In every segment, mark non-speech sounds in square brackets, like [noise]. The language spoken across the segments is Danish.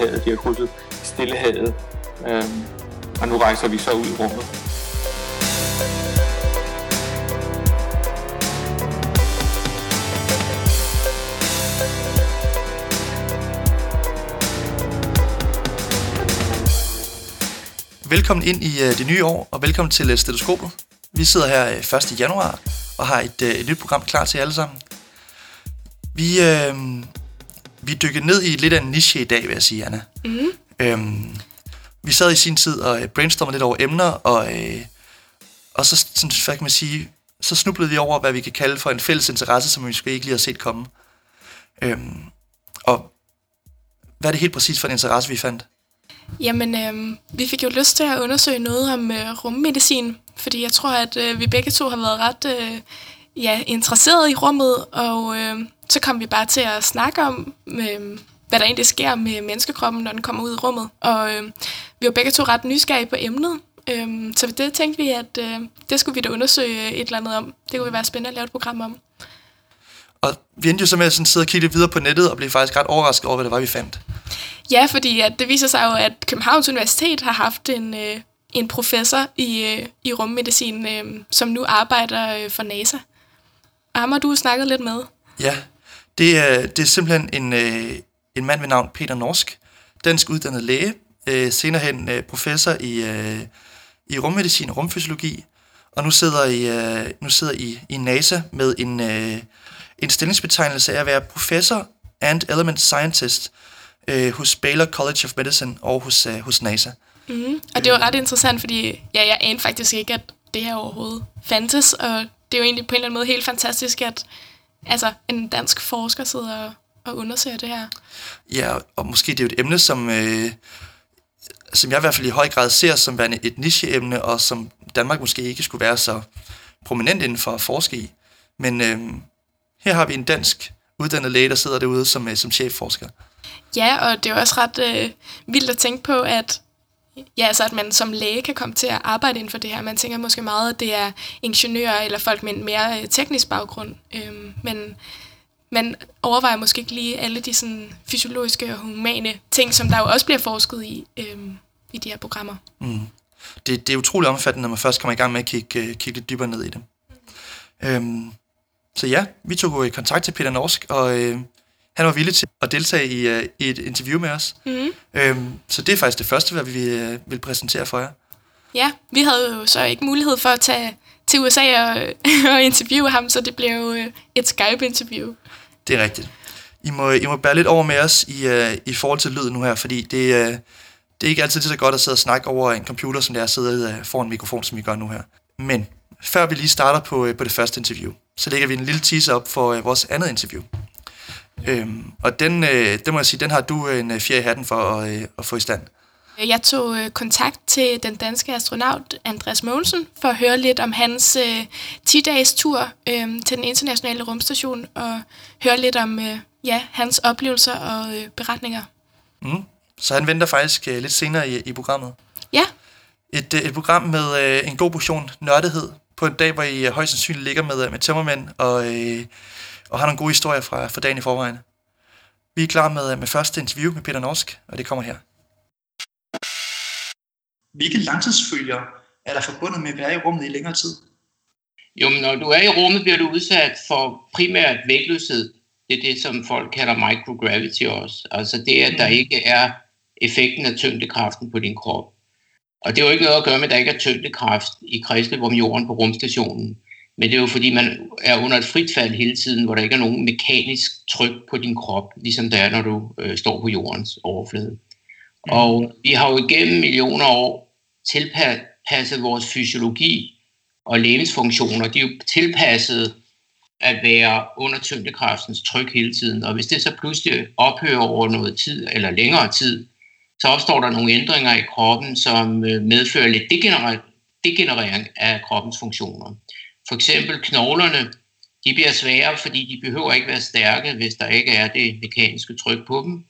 Polarhavet, De har krydset Stillehavet. øh, og nu rejser vi så ud i rummet. Velkommen ind i øh, det nye år, og velkommen til øh, Stetoskopet. Vi sidder her øh, 1. januar og har et, et nyt program klar til jer alle sammen. Vi, uh, vi dykker ned i lidt af en niche i dag, vil jeg sige, Anna. Mm. Øhm, vi sad i sin tid og brainstormede lidt over emner, og, øh, og så, sådan, hvad kan man sige, så snublede vi over, hvad vi kan kalde for en fælles interesse, som vi måske ikke lige har set komme. Øhm, og hvad er det helt præcis for en interesse, vi fandt? Jamen, øh, vi fik jo lyst til at undersøge noget om øh, rummedicin, fordi jeg tror, at øh, vi begge to har været ret øh, ja, interesseret i rummet, og øh, så kom vi bare til at snakke om, øh, hvad der egentlig sker med menneskekroppen, når den kommer ud i rummet. Og øh, vi var begge to ret nysgerrige på emnet, øh, så det tænkte vi, at øh, det skulle vi da undersøge et eller andet om. Det kunne være spændende at lave et program om. Og vi endte jo så med at sådan sidde og kigge videre på nettet, og blev faktisk ret overrasket over, hvad det var, vi fandt. Ja, fordi at det viser sig jo, at Københavns Universitet har haft en, øh, en professor i, øh, i rummedicin, øh, som nu arbejder øh, for NASA. Og ham har du snakket lidt med. Ja, det er, det er simpelthen en, øh, en mand ved navn Peter Norsk, dansk uddannet læge, øh, senere hen øh, professor i, øh, i rummedicin og rumfysiologi, og nu sidder i, øh, nu sidder i, i NASA med en, øh, en stillingsbetegnelse af at være professor and element scientist øh, hos Baylor College of Medicine og hos, øh, hos NASA. Mm. Og det var ret interessant, fordi ja, jeg anede faktisk ikke, at det her overhovedet fandtes, og det er jo egentlig på en eller anden måde helt fantastisk, at altså, en dansk forsker sidder og, og undersøger det her. Ja, og måske det er jo et emne, som, øh, som jeg i hvert fald i høj grad ser som værende et nicheemne, og som Danmark måske ikke skulle være så prominent inden for at forske i. Men øh, her har vi en dansk uddannet læge, der sidder derude som, øh, som chefforsker. Ja, og det er også ret øh, vildt at tænke på, at ja, altså, at man som læge kan komme til at arbejde inden for det her. Man tænker måske meget, at det er ingeniører eller folk med en mere øh, teknisk baggrund. Øhm, men man overvejer måske ikke lige alle de sådan, fysiologiske og humane ting, som der jo også bliver forsket i øhm, i de her programmer. Mm. Det, det er utroligt omfattende, når man først kommer i gang med at kigge, øh, kigge lidt dybere ned i det. Mm. Øhm, så ja, vi tog i kontakt til Peter Norsk, og øh, han var villig til at deltage i, uh, i et interview med os. Mm. Øhm, så det er faktisk det første, hvad vi uh, vil præsentere for jer. Ja, vi havde jo så ikke mulighed for at tage til USA og, [laughs] og interviewe ham, så det blev uh, et Skype-interview. Det er rigtigt. I må, I må bære lidt over med os i, uh, i forhold til lyd nu her, fordi det, uh, det er ikke altid så godt at sidde og snakke over en computer, som det er at sidde uh, foran en mikrofon, som vi gør nu her. Men før vi lige starter på, uh, på det første interview, så lægger vi en lille teaser op for uh, vores andet interview. Øhm, og den, øh, det må jeg sige, den har du en øh, fjerde i hatten for at, øh, at få i stand. Jeg tog øh, kontakt til den danske astronaut Andreas Mogensen for at høre lidt om hans øh, 10-dages tur øh, til den internationale rumstation og høre lidt om øh, ja, hans oplevelser og øh, beretninger. Mm. Så han venter faktisk øh, lidt senere i, i programmet. Ja. Et, øh, et program med øh, en god portion nørdighed på en dag, hvor I øh, højst sandsynligt ligger med, øh, med tømmermænd og... Øh, og har nogle gode historier fra, fra dagen i forvejen. Vi er klar med, med første interview med Peter Norsk, og det kommer her. Hvilke langtidsfølger er der forbundet med at være i rummet i længere tid? Jo, men når du er i rummet, bliver du udsat for primært vægtløshed. Det er det, som folk kalder microgravity også. Altså det, at der mm. ikke er effekten af tyngdekraften på din krop. Og det har jo ikke noget at gøre med, at der ikke er tyngdekraft i kredsløb om jorden på rumstationen. Men det er jo fordi, man er under et frit fald hele tiden, hvor der ikke er nogen mekanisk tryk på din krop, ligesom der er, når du øh, står på jordens overflade. Mm. Og vi har jo igennem millioner år tilpasset vores fysiologi og levensfunktioner. De er jo tilpasset at være under tyngdekraftens tryk hele tiden. Og hvis det så pludselig ophører over noget tid eller længere tid, så opstår der nogle ændringer i kroppen, som øh, medfører lidt degenerering af kroppens funktioner. For eksempel knoglerne, de bliver svære, fordi de behøver ikke være stærke, hvis der ikke er det mekaniske tryk på dem.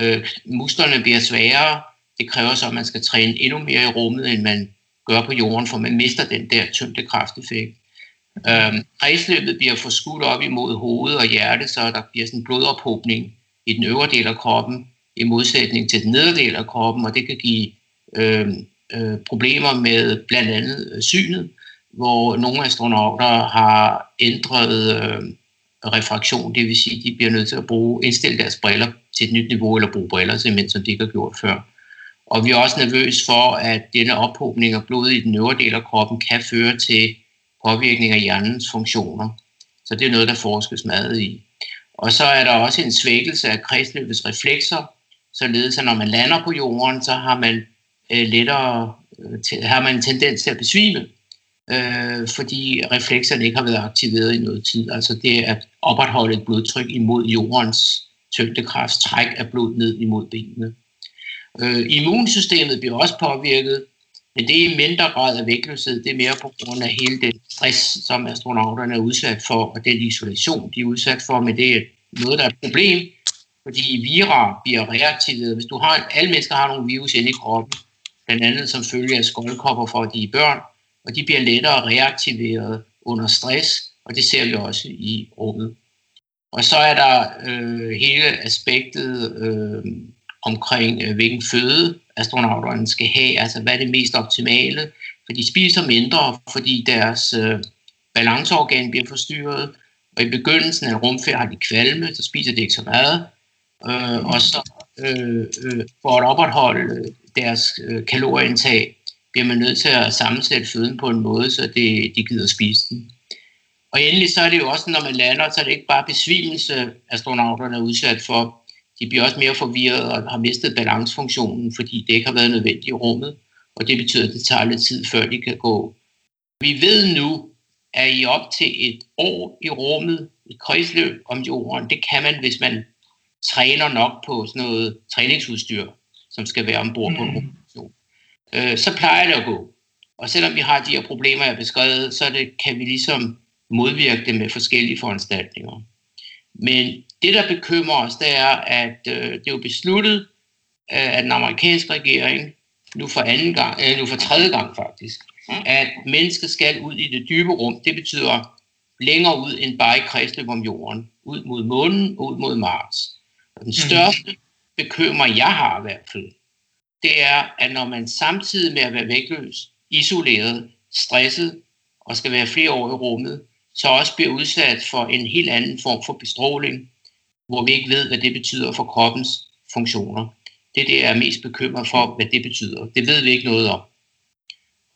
Øh, musklerne bliver sværere. Det kræver så, at man skal træne endnu mere i rummet, end man gør på jorden, for man mister den der tyngdekrafteffekt. Øh, kredsløbet bliver forskudt op imod hovedet og hjerte, så der bliver sådan en blodophobning i den øvre del af kroppen, i modsætning til den nederdel af kroppen, og det kan give øh, øh, problemer med blandt andet øh, synet, hvor nogle astronauter har ændret øh, refraktion, det vil sige, at de bliver nødt til at bruge, indstille deres briller til et nyt niveau, eller bruge briller simpelthen, som de ikke har gjort før. Og vi er også nervøse for, at denne ophobning af blod i den øvre del af kroppen kan føre til påvirkning af hjernens funktioner. Så det er noget, der forskes meget i. Og så er der også en svækkelse af kredsløbets reflekser, således at når man lander på jorden, så har man øh, lettere øh, har man en tendens til at besvime, øh, fordi reflekserne ikke har været aktiveret i noget tid. Altså det at opretholde et blodtryk imod jordens tyngdekraft, træk af blod ned imod benene. Øh, immunsystemet bliver også påvirket, men det er i mindre grad af vægtløshed. Det er mere på grund af hele den stress, som astronauterne er udsat for, og den isolation, de er udsat for. Men det er noget, der er et problem, fordi vira bliver reaktiveret. Hvis du har, alle mennesker har nogle virus inde i kroppen, blandt andet som følge af skoldkopper for de børn, og de bliver lettere reaktiveret under stress, og det ser vi også i rummet. Og så er der øh, hele aspektet øh, omkring, øh, hvilken føde astronauterne skal have, altså hvad er det mest optimale, for de spiser mindre, fordi deres øh, balanceorgan bliver forstyrret, og i begyndelsen af rumfærd har de kvalme, så spiser de ikke så meget, øh, og så øh, øh, for at opretholde deres øh, kalorieindtag, bliver man nødt til at sammensætte føden på en måde, så det, de gider spise den. Og endelig så er det jo også, når man lander, så er det ikke bare besvimelse, astronauterne er udsat for. De bliver også mere forvirret og har mistet balancefunktionen, fordi det ikke har været nødvendigt i rummet. Og det betyder, at det tager lidt tid, før de kan gå. Vi ved nu, at i op til et år i rummet, i kredsløb om jorden, det kan man, hvis man træner nok på sådan noget træningsudstyr, som skal være ombord på mm. Øh, så plejer det at gå. Og selvom vi har de her problemer, jeg har beskrevet, så det, kan vi ligesom modvirke det med forskellige foranstaltninger. Men det, der bekymrer os, det er, at øh, det er jo besluttet, øh, at den amerikanske regering, nu for, anden gang, øh, nu for tredje gang faktisk, at mennesker skal ud i det dybe rum. Det betyder længere ud end bare i kredsløb om jorden. Ud mod månen og ud mod Mars. Og den mhm. største bekymring, jeg har i hvert fald, det er, at når man samtidig med at være vægtløs, isoleret, stresset og skal være flere år i rummet, så også bliver udsat for en helt anden form for bestråling, hvor vi ikke ved, hvad det betyder for kroppens funktioner. Det er det, jeg er mest bekymret for, hvad det betyder. Det ved vi ikke noget om.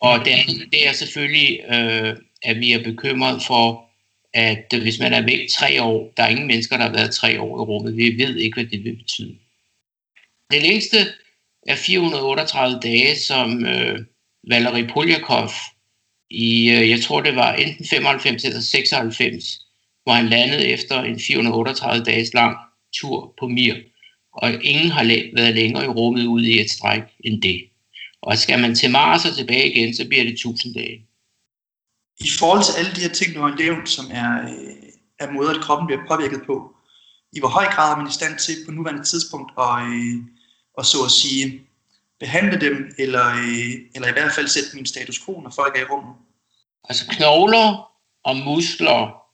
Og det andet, det er selvfølgelig, øh, at vi er bekymret for, at hvis man er væk tre år, der er ingen mennesker, der har været tre år i rummet, vi ved ikke, hvad det vil betyde. Det længste af 438 dage, som øh, Valery Polyakov i, øh, jeg tror det var enten 95 eller 96, hvor han landede efter en 438 dages lang tur på Mir. Og ingen har været længere i rummet ude i et stræk end det. Og skal man til Mars og tilbage igen, så bliver det 1000 dage. I forhold til alle de her ting, du har nævnt, som er, øh, er måder, at kroppen bliver påvirket på, i hvor høj grad er man i stand til på nuværende tidspunkt at, øh, og så at sige, behandle dem, eller, øh, eller i hvert fald sætte min status quo, når folk er i rummet? Altså knogler og muskler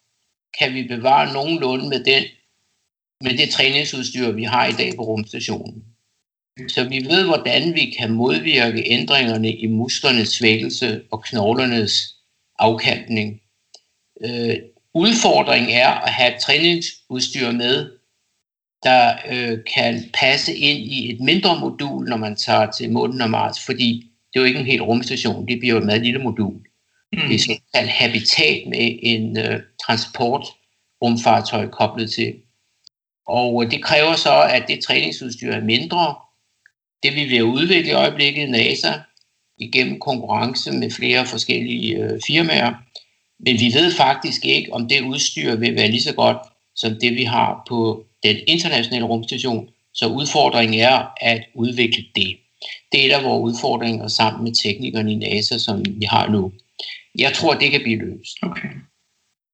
kan vi bevare nogenlunde med, den, med det træningsudstyr, vi har i dag på rumstationen. Så vi ved, hvordan vi kan modvirke ændringerne i musklernes svækkelse og knoglernes afkantning. Øh, udfordringen er at have træningsudstyr med, der øh, kan passe ind i et mindre modul, når man tager til månen og Mars, fordi det er jo ikke en helt rumstation, det bliver jo et meget lille modul. Mm. Det er sådan et habitat med en øh, transportrumfartøj koblet til. Og det kræver så, at det træningsudstyr er mindre. Det vi vil udvikle i øjeblikket NASA igennem konkurrence med flere forskellige øh, firmaer. Men vi ved faktisk ikke, om det udstyr vil være lige så godt som det, vi har på den internationale rumstation. Så udfordringen er at udvikle det. Det er af vores udfordringer sammen med teknikerne i NASA, som vi har nu. Jeg tror, det kan blive løst. Okay.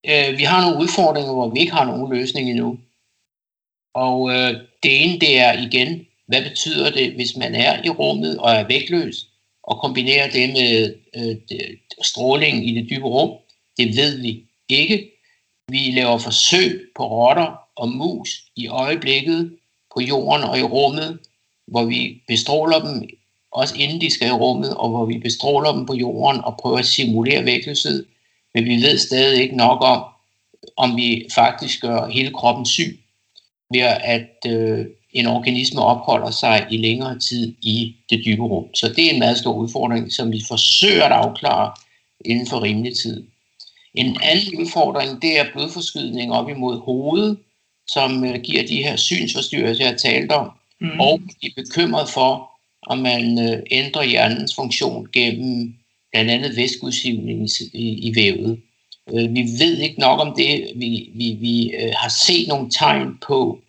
Øh, vi har nogle udfordringer, hvor vi ikke har nogen løsning endnu. Og øh, det ene, det er igen, hvad betyder det, hvis man er i rummet og er vægtløs, og kombinerer det med øh, stråling i det dybe rum? Det ved vi ikke. Vi laver forsøg på rotter og mus i øjeblikket, på jorden og i rummet, hvor vi bestråler dem, også inden de skal i rummet, og hvor vi bestråler dem på jorden og prøver at simulere vægtløshed. Men vi ved stadig ikke nok om, om vi faktisk gør hele kroppen syg ved at øh, en organisme opholder sig i længere tid i det dybe rum. Så det er en meget stor udfordring, som vi forsøger at afklare inden for rimelig tid. En anden udfordring, det er blodforskydning op imod hovedet, som øh, giver de her synsforstyrrelser, jeg talte om, mm. og de er bekymret for, om man øh, ændrer hjernens funktion gennem blandt andet væskeudsivning i, i vævet. Øh, vi ved ikke nok om det. Vi, vi, vi øh, har set nogle tegn på,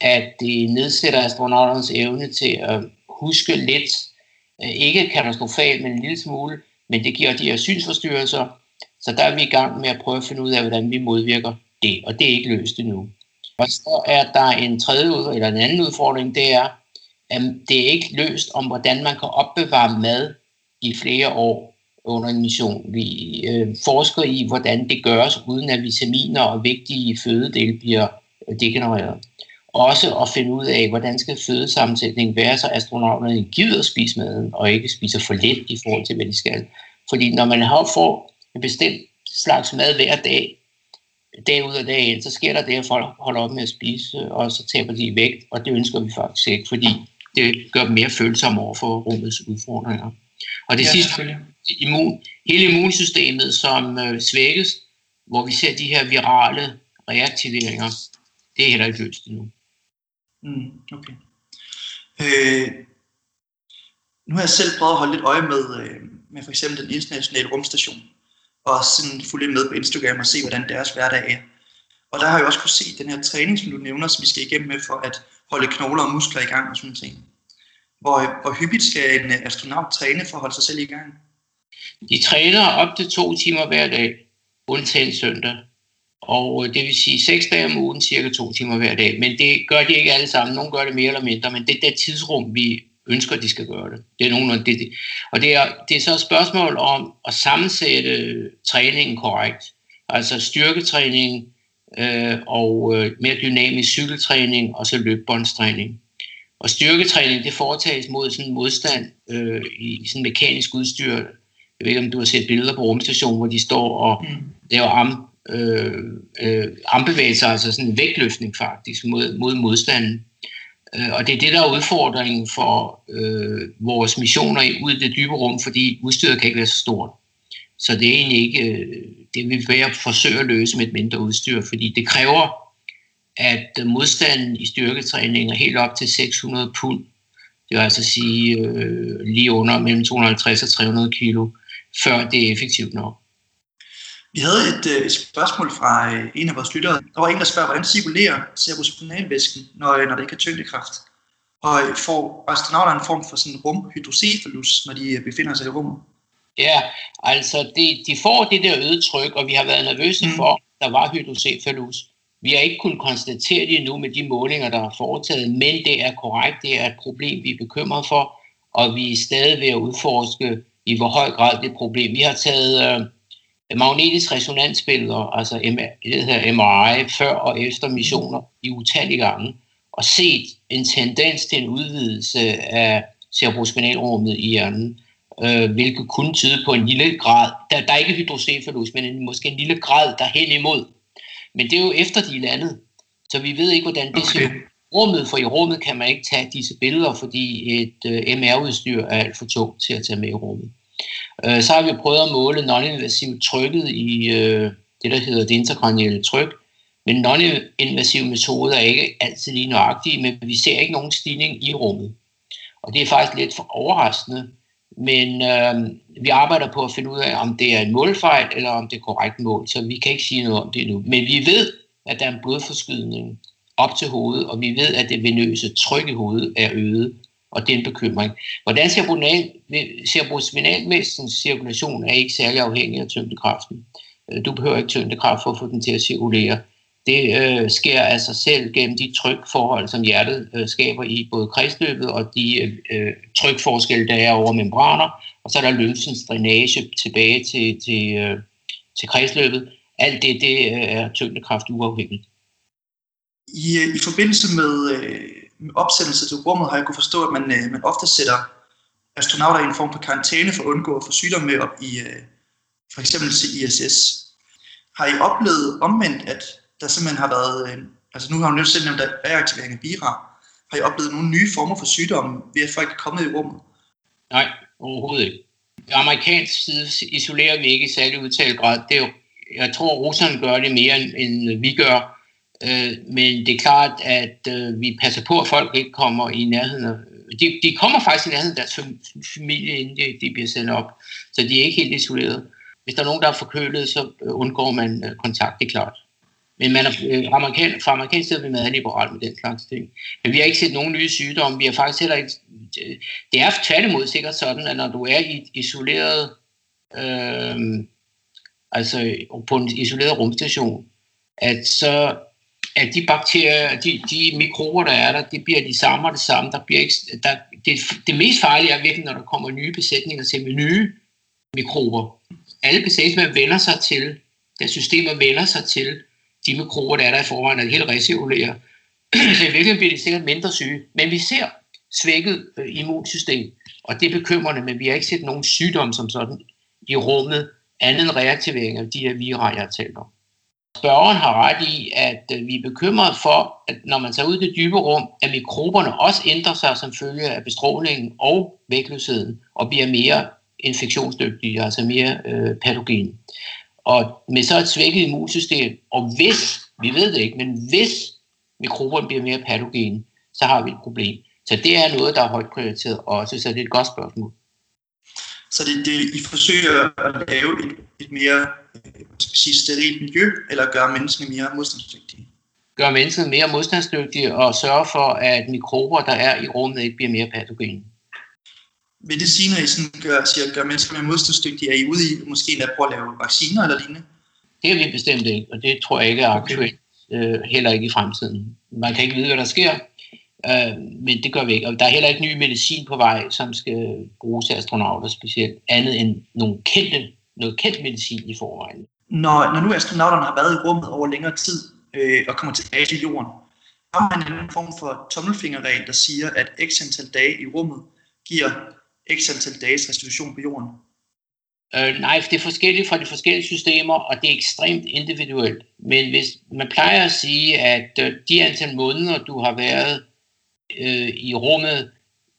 at det nedsætter astronauternes evne til at huske lidt, øh, ikke katastrofalt, men en lille smule, men det giver de her synsforstyrrelser, så der er vi i gang med at prøve at finde ud af, hvordan vi modvirker det, og det er ikke løst endnu. Og så er der en tredje ud, eller en anden udfordring, det er, at det er ikke løst om, hvordan man kan opbevare mad i flere år under en mission. Vi øh, forsker i, hvordan det gøres, uden at vitaminer og vigtige fødedele bliver øh, degenereret. Også at finde ud af, hvordan skal fødesammensætningen være, så astronauterne gider spise maden, og ikke spiser for lidt i forhold til, hvad de skal. Fordi når man har får en bestemt slags mad hver dag, dag ud og dag ind, så sker der det, at folk holder op med at spise, og så taber de vægt, og det ønsker vi faktisk ikke, fordi det gør dem mere følsomme over for rummets udfordringer. Og det ja, sidste, immun, hele immunsystemet, som øh, svækkes, hvor vi ser de her virale reaktiveringer, det er heller ikke løst endnu. Mm, okay. Øh, nu har jeg selv prøvet at holde lidt øje med, øh, med for eksempel den internationale rumstation, og sådan fulgt med på Instagram og se, hvordan deres hverdag er. Og der har jeg også kunne se den her træning, som du nævner, som vi skal igennem med for at holde knogler og muskler i gang og sådan ting. Hvor, hvor hyppigt skal en øh, astronaut træne for at holde sig selv i gang? De træner op til to timer hver dag, undtagen søndag. Og øh, det vil sige seks dage om ugen, cirka to timer hver dag. Men det gør de ikke alle sammen. Nogle gør det mere eller mindre, men det er det tidsrum, vi ønsker, de skal gøre det. Det er nogenlunde det, det. Og det er, det er så et spørgsmål om at sammensætte træningen korrekt. Altså styrketræning øh, og øh, mere dynamisk cykeltræning og så løbbåndstræning. Og styrketræning, det foretages mod sådan en modstand øh, i sådan mekanisk udstyr. Jeg ved ikke, om du har set billeder på rumstationen, hvor de står og mm. laver arm, øh, øh, armbevægelser, altså sådan en vægtløftning faktisk mod, mod modstanden. Øh, og det er det, der er udfordringen for øh, vores missioner ud i det dybe rum, fordi udstyret kan ikke være så stort. Så det er egentlig ikke, øh, det vi vil forsøge at løse med et mindre udstyr, fordi det kræver, at modstanden i styrketræning er helt op til 600 pund. Det vil altså sige øh, lige under mellem 250 og 300 kilo, før det er effektivt nok. Vi havde et, øh, et spørgsmål fra øh, en af vores lyttere. Der var en, der spørger, hvordan cirkulerer cerebrospinalvæsken, når, når der ikke er tyngdekraft? Og øh, får astronauterne en form for sådan rumhydrocephalus, når de befinder sig i rummet? Ja, altså de, de får det der øget tryk, og vi har været nervøse mm. for, at der var hydrocephalus. Vi har ikke kunnet konstatere det endnu med de målinger, der er foretaget, men det er korrekt, det er et problem, vi er bekymret for, og vi er stadig ved at udforske, i hvor høj grad det et problem. Vi har taget øh, magnetisk resonansbilleder, altså det hedder MRI, før og efter missioner i utallige gange, og set en tendens til en udvidelse af cerebrospinalrummet i hjernen, øh, hvilket kunne tyde på en lille grad, der, der er ikke hydrocephalus, men en, måske en lille grad derhen imod. Men det er jo efter de landet, så vi ved ikke, hvordan det okay. ser rummet, for i rummet kan man ikke tage disse billeder, fordi et øh, MR-udstyr er alt for tungt til at tage med i rummet. Øh, så har vi prøvet at måle non-invasivt trykket i øh, det, der hedder det interkranielle tryk. Men non-invasive metoder er ikke altid lige nøjagtige, men vi ser ikke nogen stigning i rummet. Og det er faktisk lidt for overraskende, men øh, vi arbejder på at finde ud af, om det er en målfejl, eller om det er korrekt mål, så vi kan ikke sige noget om det nu. Men vi ved, at der er en blodforskydning op til hovedet, og vi ved, at det venøse tryk i hovedet er øget, og det er en bekymring. Hvordan cerebrospinalvæsens cirkulation er ikke særlig afhængig af tyngdekraften. Øh, du behøver ikke tyngdekraft for at få den til at cirkulere. Det øh, sker af sig selv gennem de trykforhold, som hjertet øh, skaber i både kredsløbet og de øh, trykforskelle, der er over membraner. Og så er der lymfens drænage tilbage til, til, øh, til kredsløbet. Alt det, det øh, er tyngdekraft uafhængigt. I, øh, I forbindelse med, øh, med opsættelse til rummet har jeg kunne forstå, at man, øh, man ofte sætter astronauter i en form for karantæne for at undgå at få sygdomme med op i øh, for eksempel til ISS. Har I oplevet omvendt, at der simpelthen har været, øh, altså nu har hun jo selv nævnt reaktivering af BIRA, har I oplevet nogle nye former for sygdomme ved at folk er kommet i rummet? Nej, overhovedet ikke. Amerikansk side isolerer vi ikke i særlig udtalt grad. Det er jo, jeg tror, at russerne gør det mere, end vi gør. Øh, men det er klart, at øh, vi passer på, at folk ikke kommer i nærheden af... De, de kommer faktisk i nærheden af deres familie, inden de, de bliver sendt op. Så de er ikke helt isoleret. Hvis der er nogen, der er forkølet, så øh, undgår man øh, kontakt, det er klart. Men man er, øh, amerikan, fra amerikansk side er vi meget liberale med den slags ting. Men vi har ikke set nogen nye sygdomme. Vi har faktisk heller ikke... Det er tværtimod sikkert sådan, at når du er i et isoleret... Øh, altså på en isoleret rumstation, at så at de bakterier, de, de mikrober, der er der, det bliver de samme og det samme. Der bliver ikke, der, det, det mest farlige er virkelig, når der kommer nye besætninger til med nye mikrober. Alle besætninger vender sig til, da systemer vender sig til de mikrober, der er der i forvejen, er helt recirkulerer. Så [clears throat] i virkeligheden bliver de sikkert mindre syge. Men vi ser svækket øh, immunsystem, og det er bekymrende, men vi har ikke set nogen sygdom som sådan i rummet, andet end reaktivering af de her virer, jeg har talt om. Spørgeren har ret i, at øh, vi er bekymret for, at når man tager ud i det dybe rum, at mikroberne også ændrer sig som følge af bestrålingen og vægtløsheden, og bliver mere infektionsdygtige, altså mere øh, patogene. Og med så et svækket immunsystem, og hvis, vi ved det ikke, men hvis mikroberne bliver mere patogene, så har vi et problem. Så det er noget, der er højt prioriteret også, så det er et godt spørgsmål. Så det, det, I forsøger at lave et, et mere skal sige, sterilt miljø, eller gøre menneskene mere modstandsdygtige? Gøre menneskene mere modstandsdygtige og sørge for, at mikrober, der er i rummet, ikke bliver mere patogene. Vil det sige, når I sådan gør, siger, gør mennesker mere modstandsdygtige, er I ude i måske at prøve at lave vacciner eller lignende? Det er vi bestemt ikke, og det tror jeg ikke er aktuelt, okay. øh, heller ikke i fremtiden. Man kan ikke vide, hvad der sker, øh, men det gør vi ikke. Og der er heller ikke ny medicin på vej, som skal bruges til astronauter specielt, andet end nogle kendte, noget kendt medicin i forvejen. Når, når nu astronauterne har været i rummet over længere tid øh, og kommer tilbage til jorden, har man en form for tommelfingerregel, der siger, at x antal dage i rummet giver x antal dages restitution på jorden? Øh, nej, det er forskelligt fra de forskellige systemer, og det er ekstremt individuelt. Men hvis man plejer at sige, at øh, de antal måneder, du har været øh, i rummet,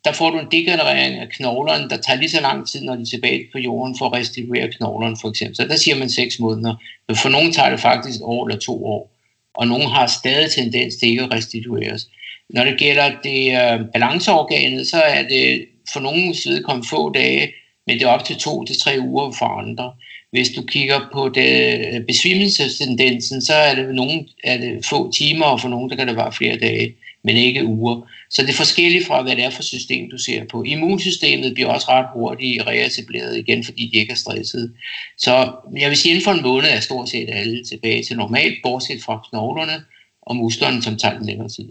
der får du en degenerering af knoglerne, der tager lige så lang tid, når de er tilbage på jorden, for at restituere knoglerne for eksempel. Så der siger man 6 måneder. Men for nogle tager det faktisk år eller to år. Og nogle har stadig tendens til ikke at restitueres. Når det gælder det øh, balanceorganet, så er det for nogle kom få dage, men det er op til to til tre uger for andre. Hvis du kigger på det øh, besvimmelsestendensen, besvimelsestendensen, så er det, nogen, er det få timer, og for nogle der kan det være flere dage, men ikke uger. Så det er forskelligt fra, hvad det er for system, du ser på. Immunsystemet bliver også ret hurtigt reetableret igen, fordi de ikke er stresset. Så jeg vil sige, inden for en måned er stort set alle tilbage til normalt, bortset fra knoglerne og musklerne, som tager den længere tid.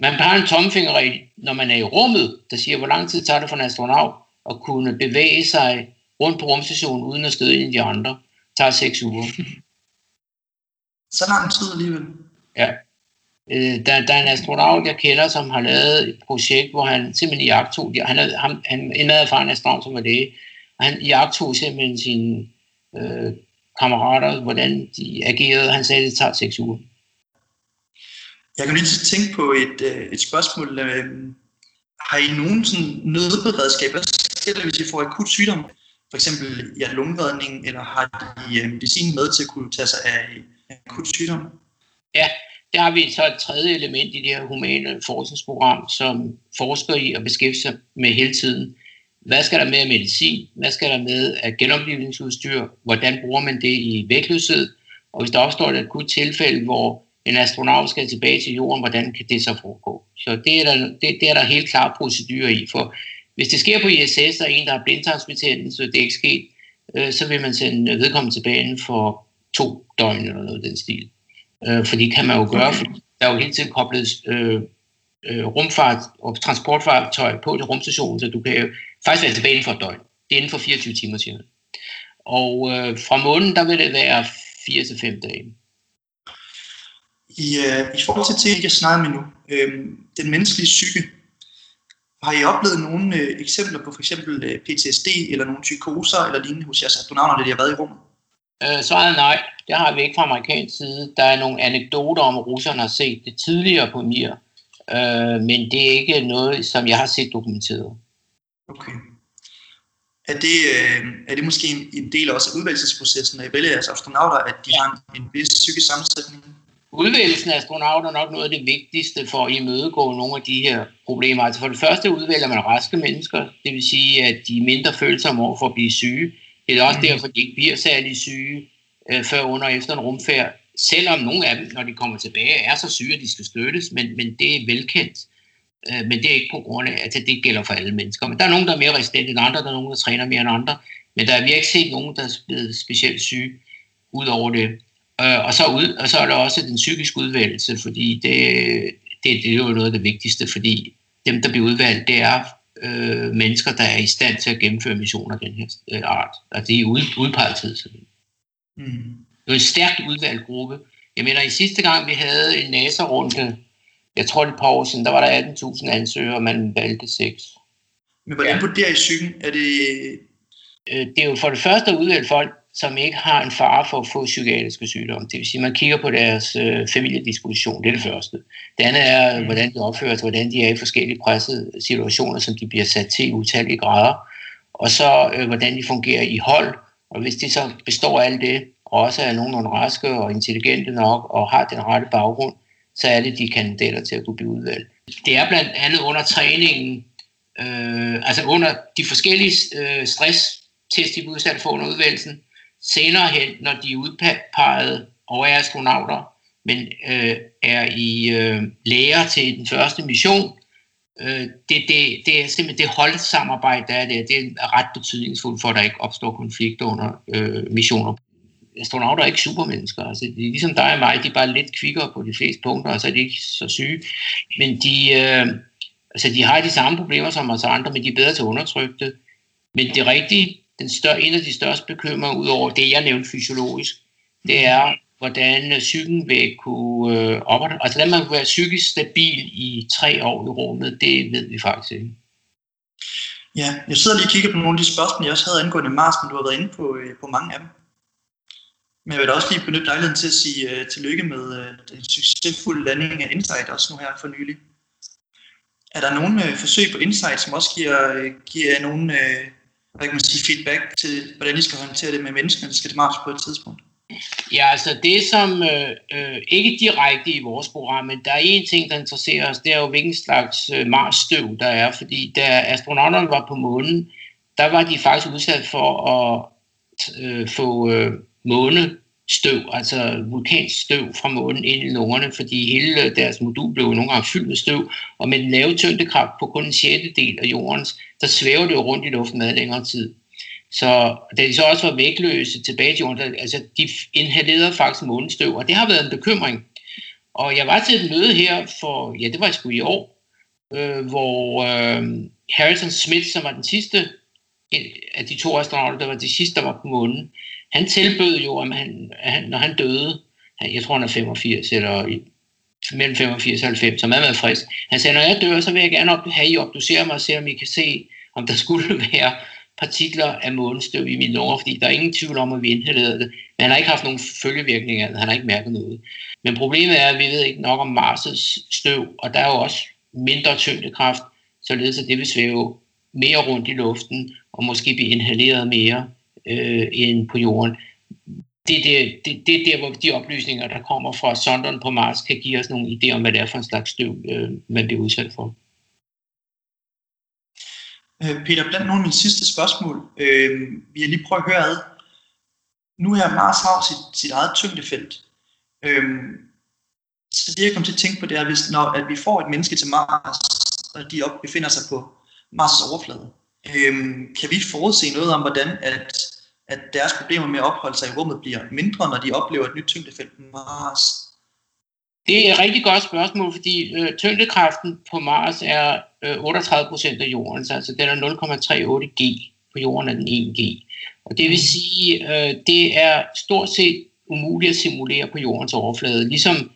Man har en tomfingerregel, når man er i rummet, der siger, hvor lang tid tager det for en astronaut at kunne bevæge sig rundt på rumstationen uden at støde ind i de andre. Det tager seks uger. [laughs] Så lang tid alligevel? Ja. Øh, der, der er en astronaut, jeg kender, som har lavet et projekt, hvor han simpelthen jagtog, han er han, han, en erfaren astronaut, som var det, og han jagtog simpelthen sine øh, kammerater, hvordan de agerede. Han sagde, at det tager seks uger. Jeg kan lige tænke på et, øh, et spørgsmål. Øh, har I nogen sådan nødberedskab? Hvad sker der, hvis I får akut sygdom? For eksempel ja, lungeredning, eller har I øh, medicin med til at kunne tage sig af akut sygdom? Ja, der har vi så et tredje element i det her humane forskningsprogram, som forsker i og beskæftiger sig med hele tiden. Hvad skal der med af medicin? Hvad skal der med af genoplevelsesudstyr? Hvordan bruger man det i vægtløshed? Og hvis der opstår et akut tilfælde, hvor en astronaut skal tilbage til jorden, hvordan kan det så foregå? Så det er der, det, det er der helt klare procedurer i, for hvis det sker på ISS, og en, der har blindtarmsbetændelse, det er ikke sket, øh, så vil man sende vedkommende tilbage for to døgn eller noget den stil. Øh, for det kan man jo gøre, for der er jo hele tiden koblet øh, øh, rumfart og transportfartøj på til rumstationen, så du kan jo faktisk være tilbage inden for et døgn. Det er inden for 24 timer, siger man. Og øh, fra månen, der vil det være 4-5 dage. I, uh, I forhold til det, jeg snakker med nu, øh, den menneskelige psyke. Har I oplevet nogle øh, eksempler på for eksempel øh, PTSD eller nogle psykoser eller lignende hos jeres astronauter, da de har været i rummet? Øh, svaret er nej. Det har vi ikke fra amerikansk side. Der er nogle anekdoter om, at russerne har set det tidligere på Mir, øh, men det er ikke noget, som jeg har set dokumenteret. Okay. Er det, øh, er det måske en, en del også af udvalgelsesprocessen, når I vælger jeres astronauter, at de har en, en vis psykisk sammensætning? Udvælgelsen af astronauter er nok noget af det vigtigste for at imødegå nogle af de her problemer. Altså for det første udvælger man raske mennesker, det vil sige, at de er mindre følsomme over for at blive syge. Det er også derfor, de ikke bliver særlig syge øh, før, under og efter en rumfærd. Selvom nogle af dem, når de kommer tilbage, er så syge, at de skal støttes, men, men det er velkendt. Øh, men det er ikke på grund af, at det gælder for alle mennesker. Men der er nogen, der er mere resistente end andre, der er nogen, der træner mere end andre. Men der er, vi har ikke set nogen, der er blevet specielt syge ud over det. Øh, og, så ud, og så er der også den psykiske udvalgelse, fordi det, det, det er jo noget af det vigtigste, fordi dem, der bliver udvalgt, det er øh, mennesker, der er i stand til at gennemføre missioner af den her øh, art. Og det er ud, udpeget tid. Mm. Det er en stærkt udvalgt gruppe. Jeg mener, i sidste gang, vi havde en NASA-runde, jeg tror det et par år siden, der var der 18.000 ansøgere, og man valgte 6. Men hvordan ja. vurderer I psyken? Er det... Øh, det er jo for det første at udvælge folk, som ikke har en fare for at få psykiatriske sygdomme. Det vil sige, at man kigger på deres øh, familiedisposition. Det er det første. Det andet er, mm. hvordan de opfører sig, hvordan de er i forskellige pressede situationer, som de bliver sat til i utallige grader. Og så, øh, hvordan de fungerer i hold. Og hvis de så består af alt det, og også er nogenlunde raske og intelligente nok, og har den rette baggrund, så er det de kandidater til at kunne blive udvalgt. Det er blandt andet under træningen, øh, altså under de forskellige øh, stresstest, de bliver udsat for under udvalgelsen, senere hen, når de er udpeget og er astronauter, men øh, er i øh, lærer til den første mission, øh, det, det, det er simpelthen det holdsamarbejde, der er der, det er ret betydningsfuldt for, at der ikke opstår konflikter under øh, missioner. Astronauter er ikke supermennesker, altså de er ligesom dig og mig, de er bare lidt kvikkere på de fleste punkter, og så er de ikke så syge, men de, øh, altså, de har de samme problemer som os andre, men de er bedre til at undertrykke det. Men det rigtige, den større, en af de største bekymringer, ud over det, jeg nævnte fysiologisk, det er, hvordan psyken vil kunne øh, opretholde, altså hvordan man kunne være psykisk stabil i tre år i rummet, det ved vi faktisk ikke. Ja, jeg sidder lige og kigger på nogle af de spørgsmål, jeg også havde angående Mars, men du har været inde på, øh, på mange af dem. Men jeg vil da også lige benytte lejligheden til at sige øh, tillykke med øh, den succesfulde landing af Insight, også nu her for nylig. Er der nogle øh, forsøg på Insight, som også giver, øh, giver nogle øh, hvad kan man sige, feedback til, hvordan I skal håndtere det med mennesker, der skal til Mars på et tidspunkt? Ja, altså det som øh, øh, ikke direkte i vores program, men der er en ting, der interesserer os, det er jo hvilken slags øh, Mars-støv der er, fordi da astronauterne var på månen, der var de faktisk udsat for at øh, få øh, støv, altså vulkansk støv fra månen ind i lungerne, fordi hele deres modul blev nogle gange fyldt med støv, og med den lave tyngdekraft på kun en sjettedel af jordens, der svæver det jo rundt i luften med længere tid. Så da de så også var vægtløse tilbage til jorden, altså de inhalerede faktisk månestøv, og det har været en bekymring. Og jeg var til et møde her for, ja det var sgu i år, øh, hvor øh, Harrison Smith, som var den sidste af de to astronauter, der var de sidste, der var på månen, han tilbød jo, at han, at han, når han døde, jeg tror han er 85 eller mellem 85 og 90, som er meget frisk. Han sagde, når jeg dør, så vil jeg gerne have I obducerer mig og se, om I kan se, om der [laughs] skulle være partikler af månestøv i mine lunger, fordi der er ingen tvivl om, at vi inhalerede det. Men han har ikke haft nogen følgevirkninger af det. Han har ikke mærket noget. Men problemet er, at vi ved ikke nok om Mars' støv, og der er jo også mindre tyngdekraft, således at det vil svæve mere rundt i luften, og måske blive inhaleret mere øh, end på jorden. Det er, det, det, det er der, hvor de oplysninger, der kommer fra sonderen på Mars, kan give os nogle idéer om, hvad det er for en slags støv, øh, man bliver udsat for. Øh, Peter, blandt nogle af mine sidste spørgsmål, øh, vi har lige prøvet at høre ad. Nu her Mars har sit, sit eget tyngdefelt. Øh, så det jeg kom til at tænke på, det er, hvis, når at vi får et menneske til Mars, og de op, befinder sig på Mars' overflade, øh, kan vi forudse noget om, hvordan at, at deres problemer med at opholde sig i rummet bliver mindre, når de oplever et nyt tyngdefelt på Mars? Det er et rigtig godt spørgsmål, fordi øh, tyngdekraften på Mars er øh, 38 procent af jordens, altså den er 0,38 G. På jorden er den 1 G. Og det vil mm. sige, øh, det er stort set umuligt at simulere på jordens overflade. Ligesom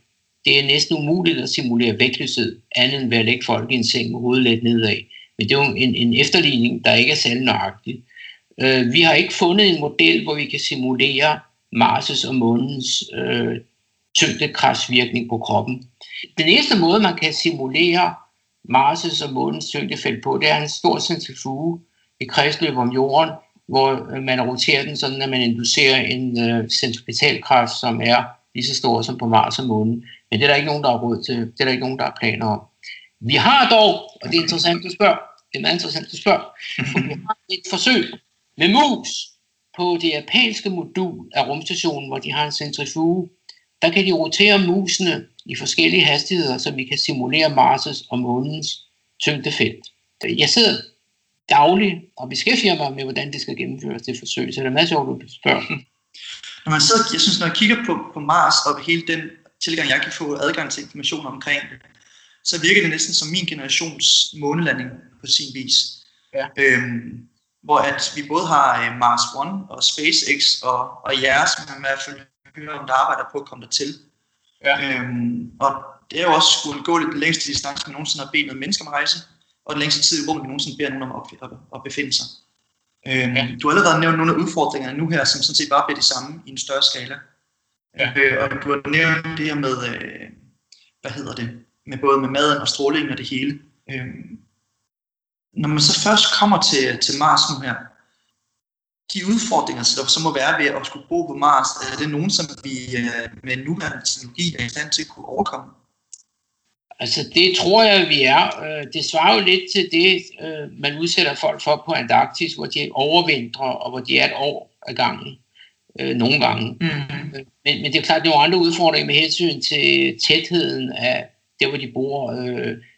det er næsten umuligt at simulere vægtløshed, andet end ved at lægge folk i en seng med hovedet let nedad. Men det er jo en, en efterligning, der ikke er særlig nøjagtig. Øh, vi har ikke fundet en model, hvor vi kan simulere Mars' og månens øh, tyngdekraftsvirkning på kroppen. Den eneste måde, man kan simulere Mars' og månens tyngdefelt på, det er en stor centrifuge i kredsløb om jorden, hvor øh, man roterer den sådan, at man inducerer en øh, centripetalkraft, som er lige så stor som på Mars og månen. Men det er der ikke nogen, der har råd til. Det er der ikke nogen, der har planer om. Vi har dog, og det er interessant, du spørger, det er meget interessant, du spørger, for [laughs] vi har et forsøg med mus på det japanske modul af rumstationen, hvor de har en centrifuge. Der kan de rotere musene i forskellige hastigheder, så vi kan simulere Mars' og månens tyngdefelt. Jeg sidder dagligt og beskæftiger mig med, hvordan det skal gennemføres, det forsøg, så det er meget sjovt, at spørge. Når man sidder, jeg synes, når jeg kigger på, på Mars og hele den tilgang, jeg kan få adgang til information omkring det, så virker det næsten som min generations månelanding på sin vis. Ja. Øhm, hvor at vi både har uh, Mars One og SpaceX og, og jeres, som man i hvert fald hører om, der arbejder på at komme dertil. Ja. Øhm, og det er jo også skulle gå lidt den længste distance, man nogensinde har bedt noget mennesker om at rejse, og den længste tid i rummet, man nogensinde beder nogen om at, at, at befinde sig. Øhm, ja. Du har allerede nævnt nogle af udfordringerne nu her, som sådan set bare bliver de samme i en større skala. Ja. Øh, og du har nævnt det her med, øh, hvad hedder det, med både med maden og strålingen og det hele. Øhm, når man så først kommer til, til Mars nu her, de udfordringer, der så må være ved at skulle bo på Mars, er det nogen, som vi øh, med nuværende teknologi er i stand til at kunne overkomme? Altså det tror jeg, vi er. Øh, det svarer jo lidt til det, øh, man udsætter folk for på Antarktis, hvor de overvintrer, og hvor de er et år ad gangen. Nogle gange. Mm. Men, men det er klart, at der er nogle andre udfordringer med hensyn til tætheden af der, hvor de bor.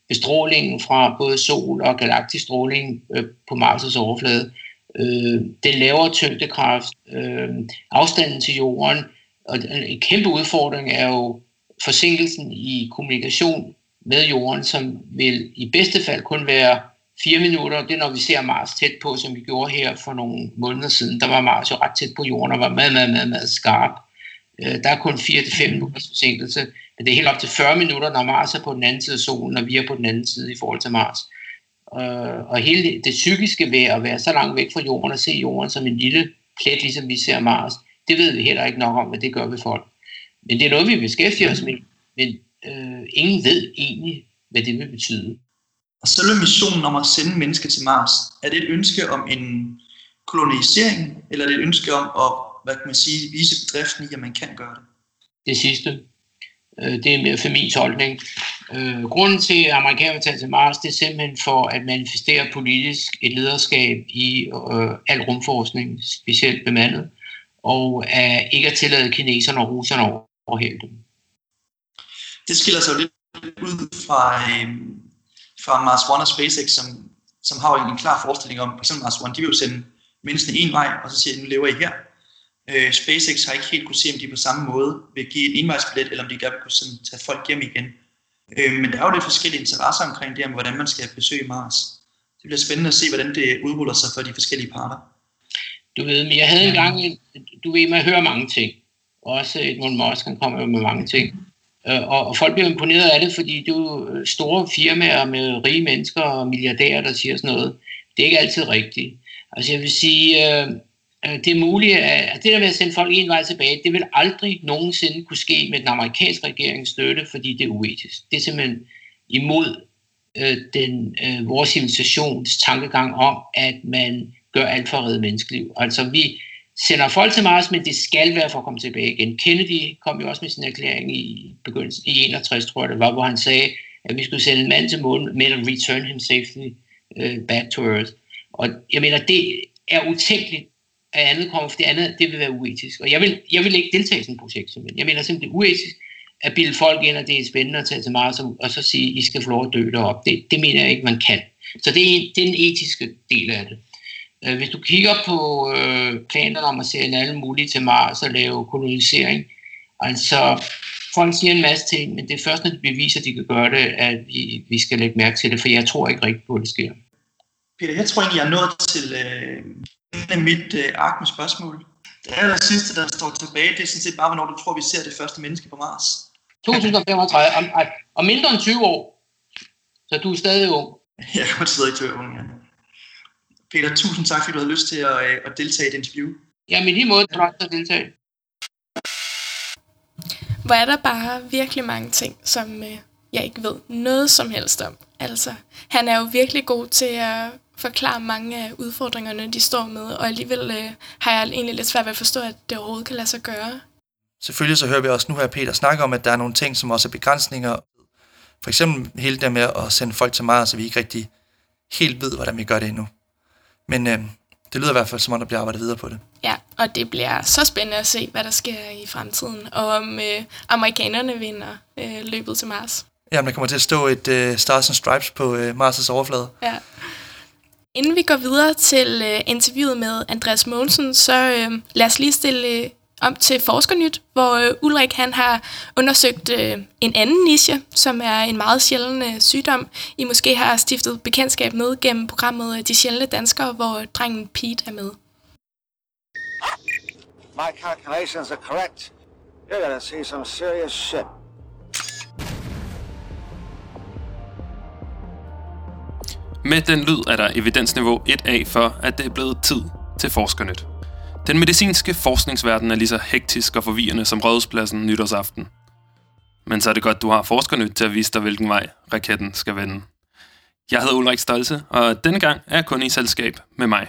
Bestrålingen fra både sol og galaktisk stråling øh, på Mars' overflade. Øh, den lavere tyngdekraft. Øh, afstanden til jorden. Og en kæmpe udfordring er jo forsinkelsen i kommunikation med jorden, som vil i bedste fald kun være fire minutter. Det er, når vi ser Mars tæt på, som vi gjorde her for nogle måneder siden. Der var Mars jo ret tæt på jorden og var meget, meget, meget, meget skarp. Øh, der er kun 4-5 minutters forsinkelse, men det er helt op til 40 minutter, når Mars er på den anden side af solen, og vi er på den anden side i forhold til Mars. Øh, og hele det psykiske ved at være så langt væk fra jorden og se jorden som en lille plet, ligesom vi ser Mars, det ved vi heller ikke nok om, hvad det gør ved folk. Men det er noget, vi beskæftiger os med. Men øh, ingen ved egentlig, hvad det vil betyde. Og selve missionen om at sende mennesker til Mars, er det et ønske om en kolonisering, eller er det et ønske om at hvad kan man sige, vise bedriften i, at man kan gøre det? Det sidste. Øh, det er mere for min tolkning. Øh, grunden til, at amerikanerne tager til Mars, det er simpelthen for at manifestere politisk et lederskab i øh, al rumforskning, specielt bemandet, og at ikke at tillade kineserne og russerne overhælde dem det skiller sig jo lidt ud fra, øh, fra Mars One og SpaceX, som, som har en klar forestilling om, f.eks. Mars One, de vil jo sende menneskene en vej, og så siger de, nu lever I her. Øh, SpaceX har ikke helt kunne se, om de på samme måde vil give en envejsbillet, eller om de gerne vil kunne sådan, tage folk hjem igen. Øh, men der er jo lidt forskellige interesser omkring det, om hvordan man skal besøge Mars. Det bliver spændende at se, hvordan det udruller sig for de forskellige parter. Du ved, men jeg havde engang, du ved, man hører mange ting. Også Edmund Musk, han kommer jo med mange ting. Øh, og, og folk bliver imponeret af det, fordi det er jo øh, store firmaer med rige mennesker og milliardærer, der siger sådan noget. Det er ikke altid rigtigt. Altså jeg vil sige, øh, Øh, det er muligt, at det der med at sende folk en vej tilbage, det vil aldrig nogensinde kunne ske med den amerikanske regerings støtte, fordi det er uetisk. Det er simpelthen imod øh, den, øh, vores civilisations tankegang om, at man gør alt for at redde menneskeliv. Altså vi, sender folk til Mars, men det skal være for at komme tilbage igen. Kennedy kom jo også med sin erklæring i begyndelsen, i 61, tror jeg det var, hvor han sagde, at vi skulle sende en mand til månen, men at return him safely øh, back to Earth. Og jeg mener, det er utænkeligt, at andet kommer, for det andet, det vil være uetisk. Og jeg vil, jeg vil ikke deltage i sådan et projekt, simpelthen. Jeg mener simpelthen, det er uetisk at bilde folk ind, og det er spændende at tage til Mars, og, og så sige, I skal få lov at dø derop. Det, det mener jeg ikke, man kan. Så det er, det er den etiske del af det. Øh, hvis du kigger på øh, planerne om at sende alle mulige til Mars og lave kolonisering, altså folk siger en masse ting, men det er først, når de beviser, at de kan gøre det, at vi, vi skal lægge mærke til det, for jeg tror ikke rigtigt på, at det sker. Peter, jeg tror egentlig, jeg er nået til øh, mit øh, ark med spørgsmål. Det aller sidste, der står tilbage, det er sådan set bare, hvornår du tror, vi ser det første menneske på Mars. 2035, om, om mindre end 20 år. Så du er stadig ung. [laughs] Jeg kommer stadig til at være ung, ja. Peter, tusind tak, fordi du havde lyst til at, øh, at deltage i et interview. Ja, men lige måde, du at deltage. Hvor er der bare virkelig mange ting, som øh, jeg ikke ved noget som helst om. Altså, han er jo virkelig god til at forklare mange af udfordringerne, de står med, og alligevel øh, har jeg egentlig lidt svært ved at forstå, at det overhovedet kan lade sig gøre. Selvfølgelig så hører vi også nu her Peter snakke om, at der er nogle ting, som også er begrænsninger. For eksempel hele det med at sende folk til Mars, så vi ikke rigtig helt ved, hvordan vi gør det endnu. Men øh, det lyder i hvert fald som om, der bliver arbejdet videre på det. Ja, og det bliver så spændende at se, hvad der sker i fremtiden, og om øh, amerikanerne vinder øh, løbet til Mars. Jamen, der kommer til at stå et øh, Stars and Stripes på øh, Mars' overflade. Ja. Inden vi går videre til øh, interviewet med Andreas Mogensen, så øh, lad os lige stille øh, om til Forskernyt, hvor øh, Ulrik han har undersøgt øh, en anden niche, som er en meget sjælden øh, sygdom. I måske har stiftet bekendtskab med gennem programmet øh, De Sjældne Danskere, hvor øh, drengen Pete er med. My calculations are correct. You're gonna see some serious shit. Med den lyd er der evidensniveau 1A for, at det er blevet tid til Forskernyt. Den medicinske forskningsverden er lige så hektisk og forvirrende som rådspladsen nytårsaften. Men så er det godt, du har Forskernyt til at vise dig, hvilken vej raketten skal vende. Jeg hedder Ulrik Stolse, og denne gang er jeg kun i selskab med mig.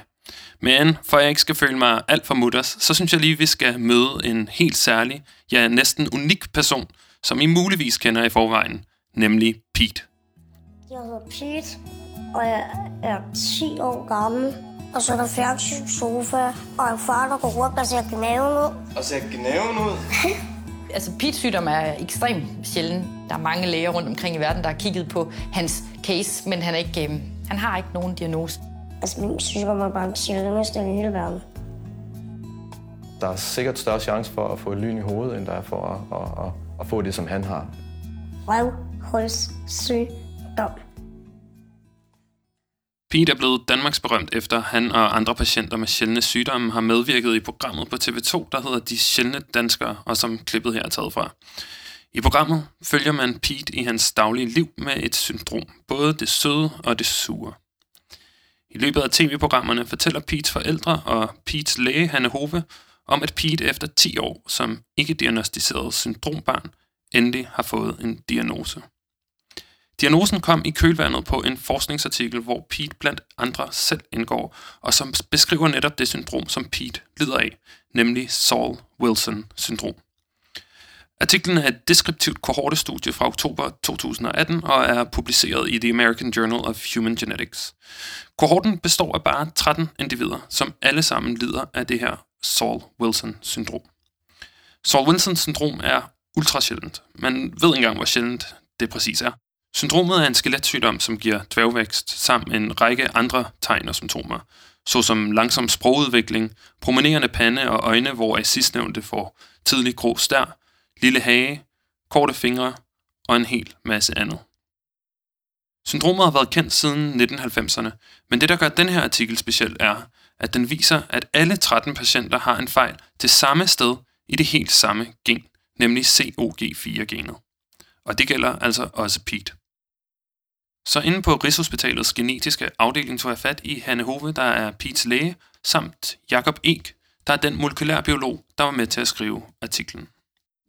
Men for jeg ikke skal føle mig alt for mutters, så synes jeg lige, vi skal møde en helt særlig, ja næsten unik person, som I muligvis kender i forvejen, nemlig Pete. Jeg hedder Pete, og jeg er 10 år gammel. Og så er der fjernsyn, sofa, og en far, der går rundt og ser gnaven ud. Og ser gnaven ud? [laughs] altså, Pete's sygdom er ekstremt sjælden. Der er mange læger rundt omkring i verden, der har kigget på hans case, men han, er ikke, øh, han har ikke nogen diagnose. Altså, min sygdom er bare den sjældneste i hele verden. Der er sikkert større chance for at få et lyn i hovedet, end der er for at, at, at, at få det, som han har. Røvhulssygdom. Pete er blevet Danmarks berømt efter han og andre patienter med sjældne sygdomme har medvirket i programmet på TV2, der hedder De Sjældne Danskere, og som klippet her er taget fra. I programmet følger man Pete i hans daglige liv med et syndrom, både det søde og det sure. I løbet af tv-programmerne fortæller Pete's forældre og Pete's læge Hanne Hove om, at Pete efter 10 år som ikke-diagnostiseret syndrombarn endelig har fået en diagnose. Diagnosen kom i kølvandet på en forskningsartikel, hvor Pete blandt andre selv indgår, og som beskriver netop det syndrom, som Pete lider af, nemlig Saul Wilson syndrom. Artiklen er et deskriptivt kohortestudie fra oktober 2018 og er publiceret i The American Journal of Human Genetics. Kohorten består af bare 13 individer, som alle sammen lider af det her Saul Wilson syndrom. Saul Wilson syndrom er ultra sjældent. Man ved ikke engang, hvor sjældent det præcis er. Syndromet er en skeletsygdom, som giver dværgvækst, samt en række andre tegn og symptomer, såsom langsom sprogudvikling, promenerende pande og øjne, hvor sidstnævnte får tidlig grå stær, lille hage, korte fingre og en hel masse andet. Syndromet har været kendt siden 1990'erne, men det, der gør den her artikel speciel, er, at den viser, at alle 13 patienter har en fejl til samme sted i det helt samme gen, nemlig COG4-genet. Og det gælder altså også Pete. Så inde på Rigshospitalets genetiske afdeling tog jeg fat i Hanne Hove, der er Pete's læge, samt Jakob Ek, der er den molekylærbiolog, der var med til at skrive artiklen.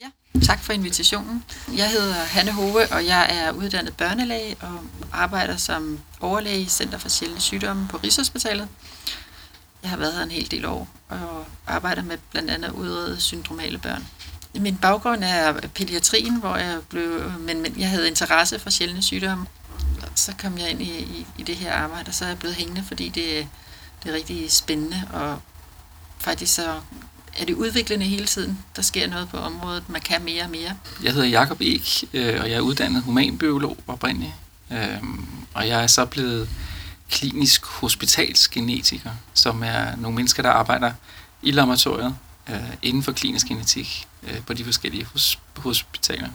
Ja, tak for invitationen. Jeg hedder Hanne Hove, og jeg er uddannet børnelæge og arbejder som overlæge i Center for Sjældne Sygdomme på Rigshospitalet. Jeg har været her en hel del år og arbejder med blandt andet udrede syndromale børn. Min baggrund er pædiatrien, hvor jeg blev, men, men jeg havde interesse for sjældne sygdomme så kom jeg ind i, i, i det her arbejde, og så er jeg blevet hængende, fordi det, det er rigtig spændende, og faktisk så er det udviklende hele tiden. Der sker noget på området, man kan mere og mere. Jeg hedder Jakob Ek, øh, og jeg er uddannet humanbiolog oprindeligt, øhm, og jeg er så blevet klinisk hospitalsgenetiker, som er nogle mennesker, der arbejder i laboratoriet øh, inden for klinisk genetik øh, på de forskellige hospitaler.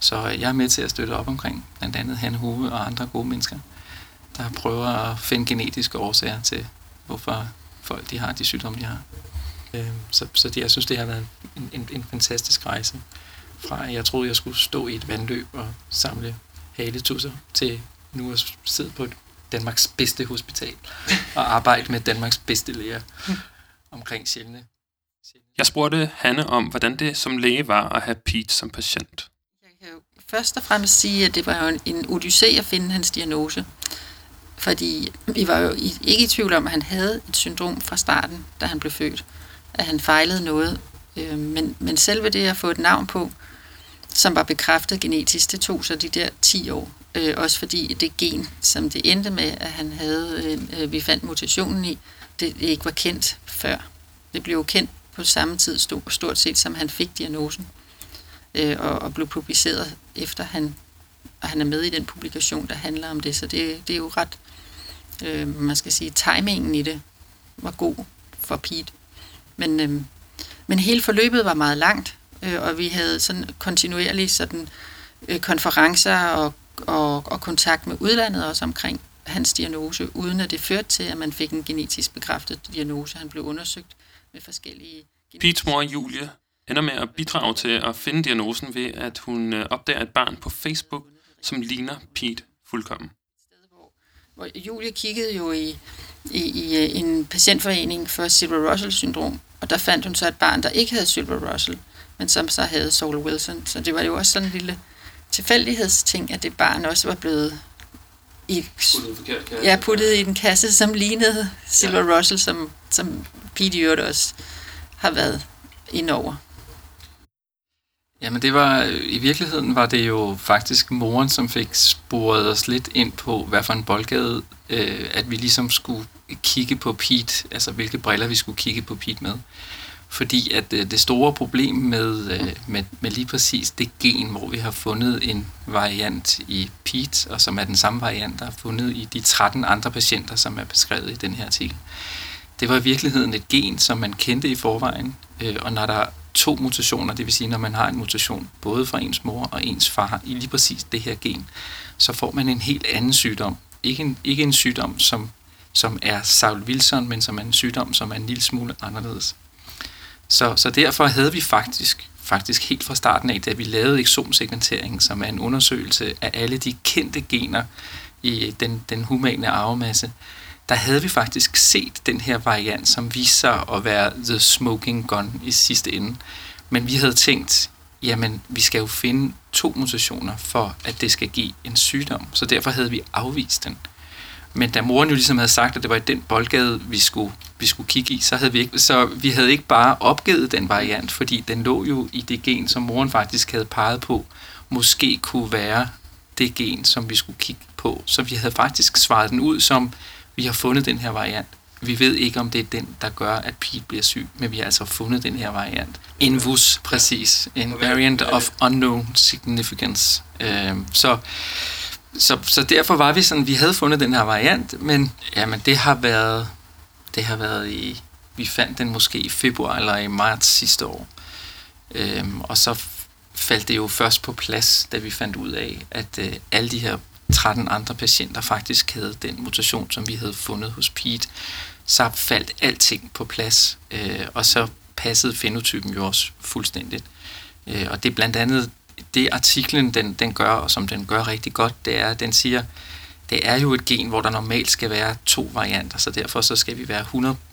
Så jeg er med til at støtte op omkring blandt andet Han Hove og andre gode mennesker, der prøver at finde genetiske årsager til, hvorfor folk de har de sygdomme, de har. Øhm, så, så det, jeg synes, det har været en, en, en fantastisk rejse. fra jeg troede, jeg skulle stå i et vandløb og samle haletusser, til nu at sidde på Danmarks bedste hospital og arbejde med Danmarks bedste læger omkring sjældne. Jeg spurgte Hanne om, hvordan det som læge var at have Pete som patient. Først og fremmest sige, at det var jo en, en odyssé at finde hans diagnose. Fordi vi var jo ikke i tvivl om, at han havde et syndrom fra starten, da han blev født. At han fejlede noget. Øh, men, men selve det at få et navn på, som var bekræftet genetisk, det tog så de der 10 år. Øh, også fordi det gen, som det endte med, at han havde, øh, øh vi fandt mutationen i, det ikke var kendt før. Det blev jo kendt på samme tid, stort set, som han fik diagnosen. Øh, og, og blev publiceret efter han, og han er med i den publikation, der handler om det. Så det, det er jo ret, øh, man skal sige, timingen i det var god for Pete. Men, øh, men hele forløbet var meget langt, øh, og vi havde sådan kontinuerligt sådan, øh, konferencer og, og, og kontakt med udlandet også omkring hans diagnose, uden at det førte til, at man fik en genetisk bekræftet diagnose. Han blev undersøgt med forskellige... Pete's mor Julie ender med at bidrage til at finde diagnosen ved, at hun øh, opdager et barn på Facebook, som ligner Pete fuldkommen. Hvor Julie kiggede jo i, i, i øh, en patientforening for Silver Russell syndrom, og der fandt hun så et barn, der ikke havde Silver Russell, men som så havde Saul Wilson. Så det var jo også sådan en lille tilfældighedsting, at det barn også var blevet i, puttet, ja, puttet i en kasse, som lignede Silver ja. Russell, som, som Pete Hjort også har været indover. Jamen det var, øh, i virkeligheden var det jo faktisk moren, som fik sporet os lidt ind på, hvad for en boldgade, øh, at vi ligesom skulle kigge på Pete, altså hvilke briller vi skulle kigge på Pete med. Fordi at øh, det store problem med, øh, med, med lige præcis det gen, hvor vi har fundet en variant i Pete, og som er den samme variant, der er fundet i de 13 andre patienter, som er beskrevet i den her artikel, det var i virkeligheden et gen, som man kendte i forvejen, øh, og når der to mutationer, det vil sige, når man har en mutation både fra ens mor og ens far i lige præcis det her gen, så får man en helt anden sygdom. Ikke en, ikke en sygdom, som, som er Saul Wilson, men som er en sygdom, som er en lille smule anderledes. Så, så derfor havde vi faktisk, faktisk helt fra starten af, da vi lavede exomsekventeringen, som er en undersøgelse af alle de kendte gener i den, den humane arvemasse, der havde vi faktisk set den her variant, som viste sig at være the smoking gun i sidste ende. Men vi havde tænkt, jamen vi skal jo finde to mutationer for, at det skal give en sygdom. Så derfor havde vi afvist den. Men da moren jo ligesom havde sagt, at det var i den boldgade, vi skulle, vi skulle kigge i, så havde vi ikke, så vi havde ikke bare opgivet den variant, fordi den lå jo i det gen, som moren faktisk havde peget på, måske kunne være det gen, som vi skulle kigge på. Så vi havde faktisk svaret den ud som, vi har fundet den her variant. Vi ved ikke, om det er den, der gør, at Pete bliver syg, men vi har altså fundet den her variant. En VUS, præcis. En variant of unknown significance. Øh, så, så, så derfor var vi sådan, vi havde fundet den her variant, men jamen, det har været, det har været i, vi fandt den måske i februar eller i marts sidste år. Øh, og så faldt det jo først på plads, da vi fandt ud af, at øh, alle de her 13 andre patienter faktisk havde den mutation, som vi havde fundet hos Pete, så faldt alting på plads, øh, og så passede fenotypen jo også fuldstændigt. Øh, og det er blandt andet det artiklen, den, den gør, og som den gør rigtig godt, det er, at den siger, det er jo et gen, hvor der normalt skal være to varianter, så derfor så skal vi være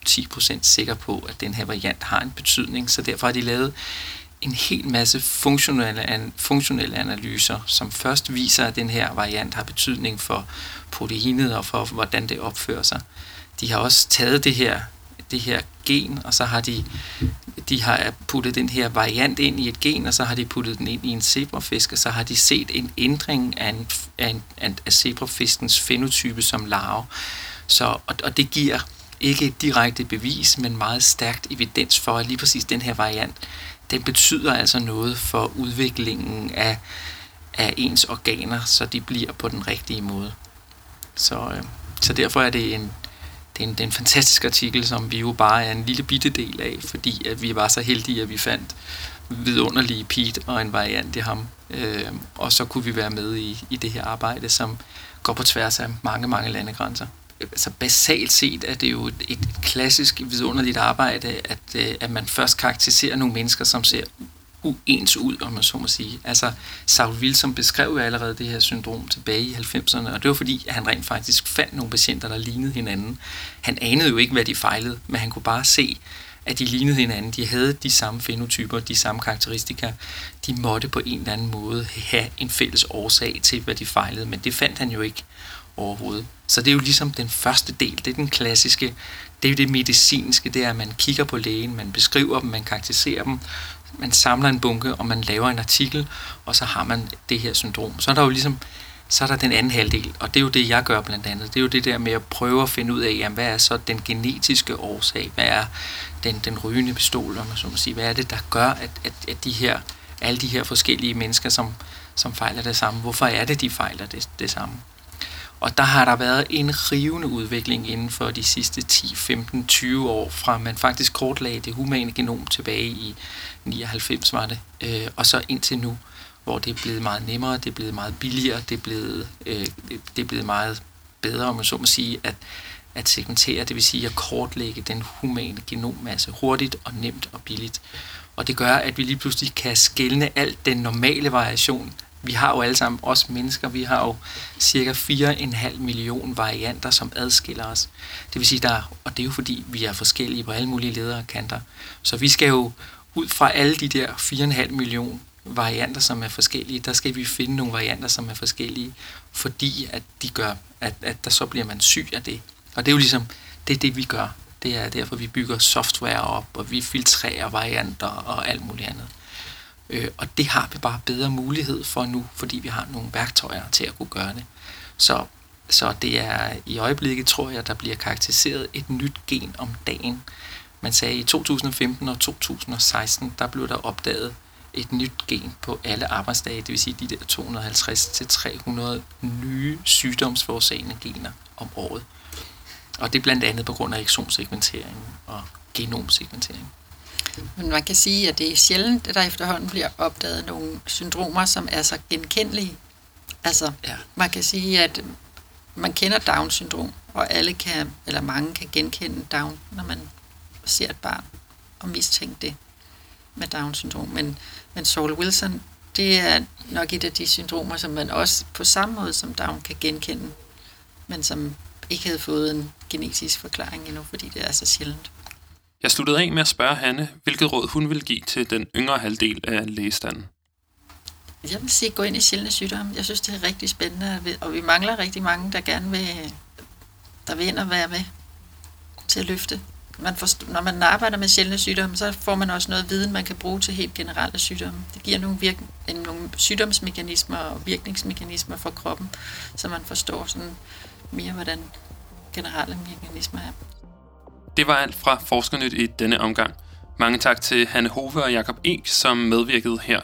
110% sikre på, at den her variant har en betydning. Så derfor har de lavet en hel masse funktionelle, funktionelle analyser, som først viser, at den her variant har betydning for proteinet og for, hvordan det opfører sig. De har også taget det her, det her gen, og så har de, de har puttet den her variant ind i et gen, og så har de puttet den ind i en zebrafisk, og så har de set en ændring af, en, af, en, af zebrafiskens fenotype som larve. Så, og, og det giver ikke et direkte bevis, men meget stærkt evidens for, at lige præcis den her variant den betyder altså noget for udviklingen af, af ens organer, så de bliver på den rigtige måde. Så, øh, så derfor er det en, det er, en, det er en fantastisk artikel, som vi jo bare er en lille bitte del af, fordi at vi var så heldige, at vi fandt vidunderlige Pete og en variant i ham. Øh, og så kunne vi være med i, i det her arbejde, som går på tværs af mange, mange landegrænser altså basalt set er det jo et, et klassisk vidunderligt arbejde, at, øh, at man først karakteriserer nogle mennesker, som ser uens ud, om man så må sige. Altså, Saul Wilson beskrev jo allerede det her syndrom tilbage i 90'erne, og det var fordi, at han rent faktisk fandt nogle patienter, der lignede hinanden. Han anede jo ikke, hvad de fejlede, men han kunne bare se, at de lignede hinanden. De havde de samme fenotyper, de samme karakteristika. De måtte på en eller anden måde have en fælles årsag til, hvad de fejlede, men det fandt han jo ikke overhovedet. Så det er jo ligesom den første del, det er den klassiske, det er jo det medicinske, det er, at man kigger på lægen, man beskriver dem, man karakteriserer dem, man samler en bunke, og man laver en artikel, og så har man det her syndrom. Så er der jo ligesom, så er der den anden halvdel, og det er jo det, jeg gør blandt andet. Det er jo det der med at prøve at finde ud af, jamen, hvad er så den genetiske årsag? Hvad er den, den rygende pistol, om så må sige? Hvad er det, der gør, at, at, at de her, alle de her forskellige mennesker, som, som fejler det samme, hvorfor er det, de fejler det, det samme? Og der har der været en rivende udvikling inden for de sidste 10, 15, 20 år, fra man faktisk kortlagde det humane genom tilbage i 99 var det, øh, og så indtil nu, hvor det er blevet meget nemmere, det er blevet meget billigere, det er blevet, øh, det er blevet meget bedre, om man så må sige, at, at segmentere, det vil sige at kortlægge den humane genommasse hurtigt og nemt og billigt. Og det gør, at vi lige pludselig kan skælne alt den normale variation vi har jo alle sammen, os mennesker, vi har jo cirka 4,5 million varianter, som adskiller os. Det vil sige, der, og det er jo fordi, vi er forskellige på alle mulige ledere og kanter. Så vi skal jo ud fra alle de der 4,5 million varianter, som er forskellige, der skal vi finde nogle varianter, som er forskellige, fordi at de gør, at, at der så bliver man syg af det. Og det er jo ligesom, det er det, vi gør. Det er derfor, vi bygger software op, og vi filtrerer varianter og alt muligt andet. Øh, og det har vi bare bedre mulighed for nu, fordi vi har nogle værktøjer til at kunne gøre det. Så, så det er i øjeblikket, tror jeg, der bliver karakteriseret et nyt gen om dagen. Man sagde i 2015 og 2016, der blev der opdaget et nyt gen på alle arbejdsdage, det vil sige de der 250-300 nye sygdomsforårsagende gener om året. Og det er blandt andet på grund af eksonsegmentering og genomsegmentering. Men man kan sige, at det er sjældent, at der efterhånden bliver opdaget nogle syndromer, som er så genkendelige. Altså, ja. man kan sige, at man kender Down-syndrom, og alle kan, eller mange kan genkende Down, når man ser et barn og mistænke det med Down-syndrom. Men, men Saul Wilson, det er nok et af de syndromer, som man også på samme måde som Down kan genkende, men som ikke havde fået en genetisk forklaring endnu, fordi det er så sjældent. Jeg sluttede af med at spørge Hanne, hvilket råd hun vil give til den yngre halvdel af lægestanden. Jeg vil sige, gå ind i sjældne sygdomme. Jeg synes, det er rigtig spændende, og vi mangler rigtig mange, der gerne vil, der vil ind og være med til at løfte. Man forstår, når man arbejder med sjældne sygdomme, så får man også noget viden, man kan bruge til helt generelle sygdomme. Det giver nogle, virk, nogle sygdomsmekanismer og virkningsmekanismer for kroppen, så man forstår sådan mere, hvordan generelle mekanismer er. Det var alt fra Forskernyt i denne omgang. Mange tak til Hanne Hove og Jakob Ek, som medvirkede her.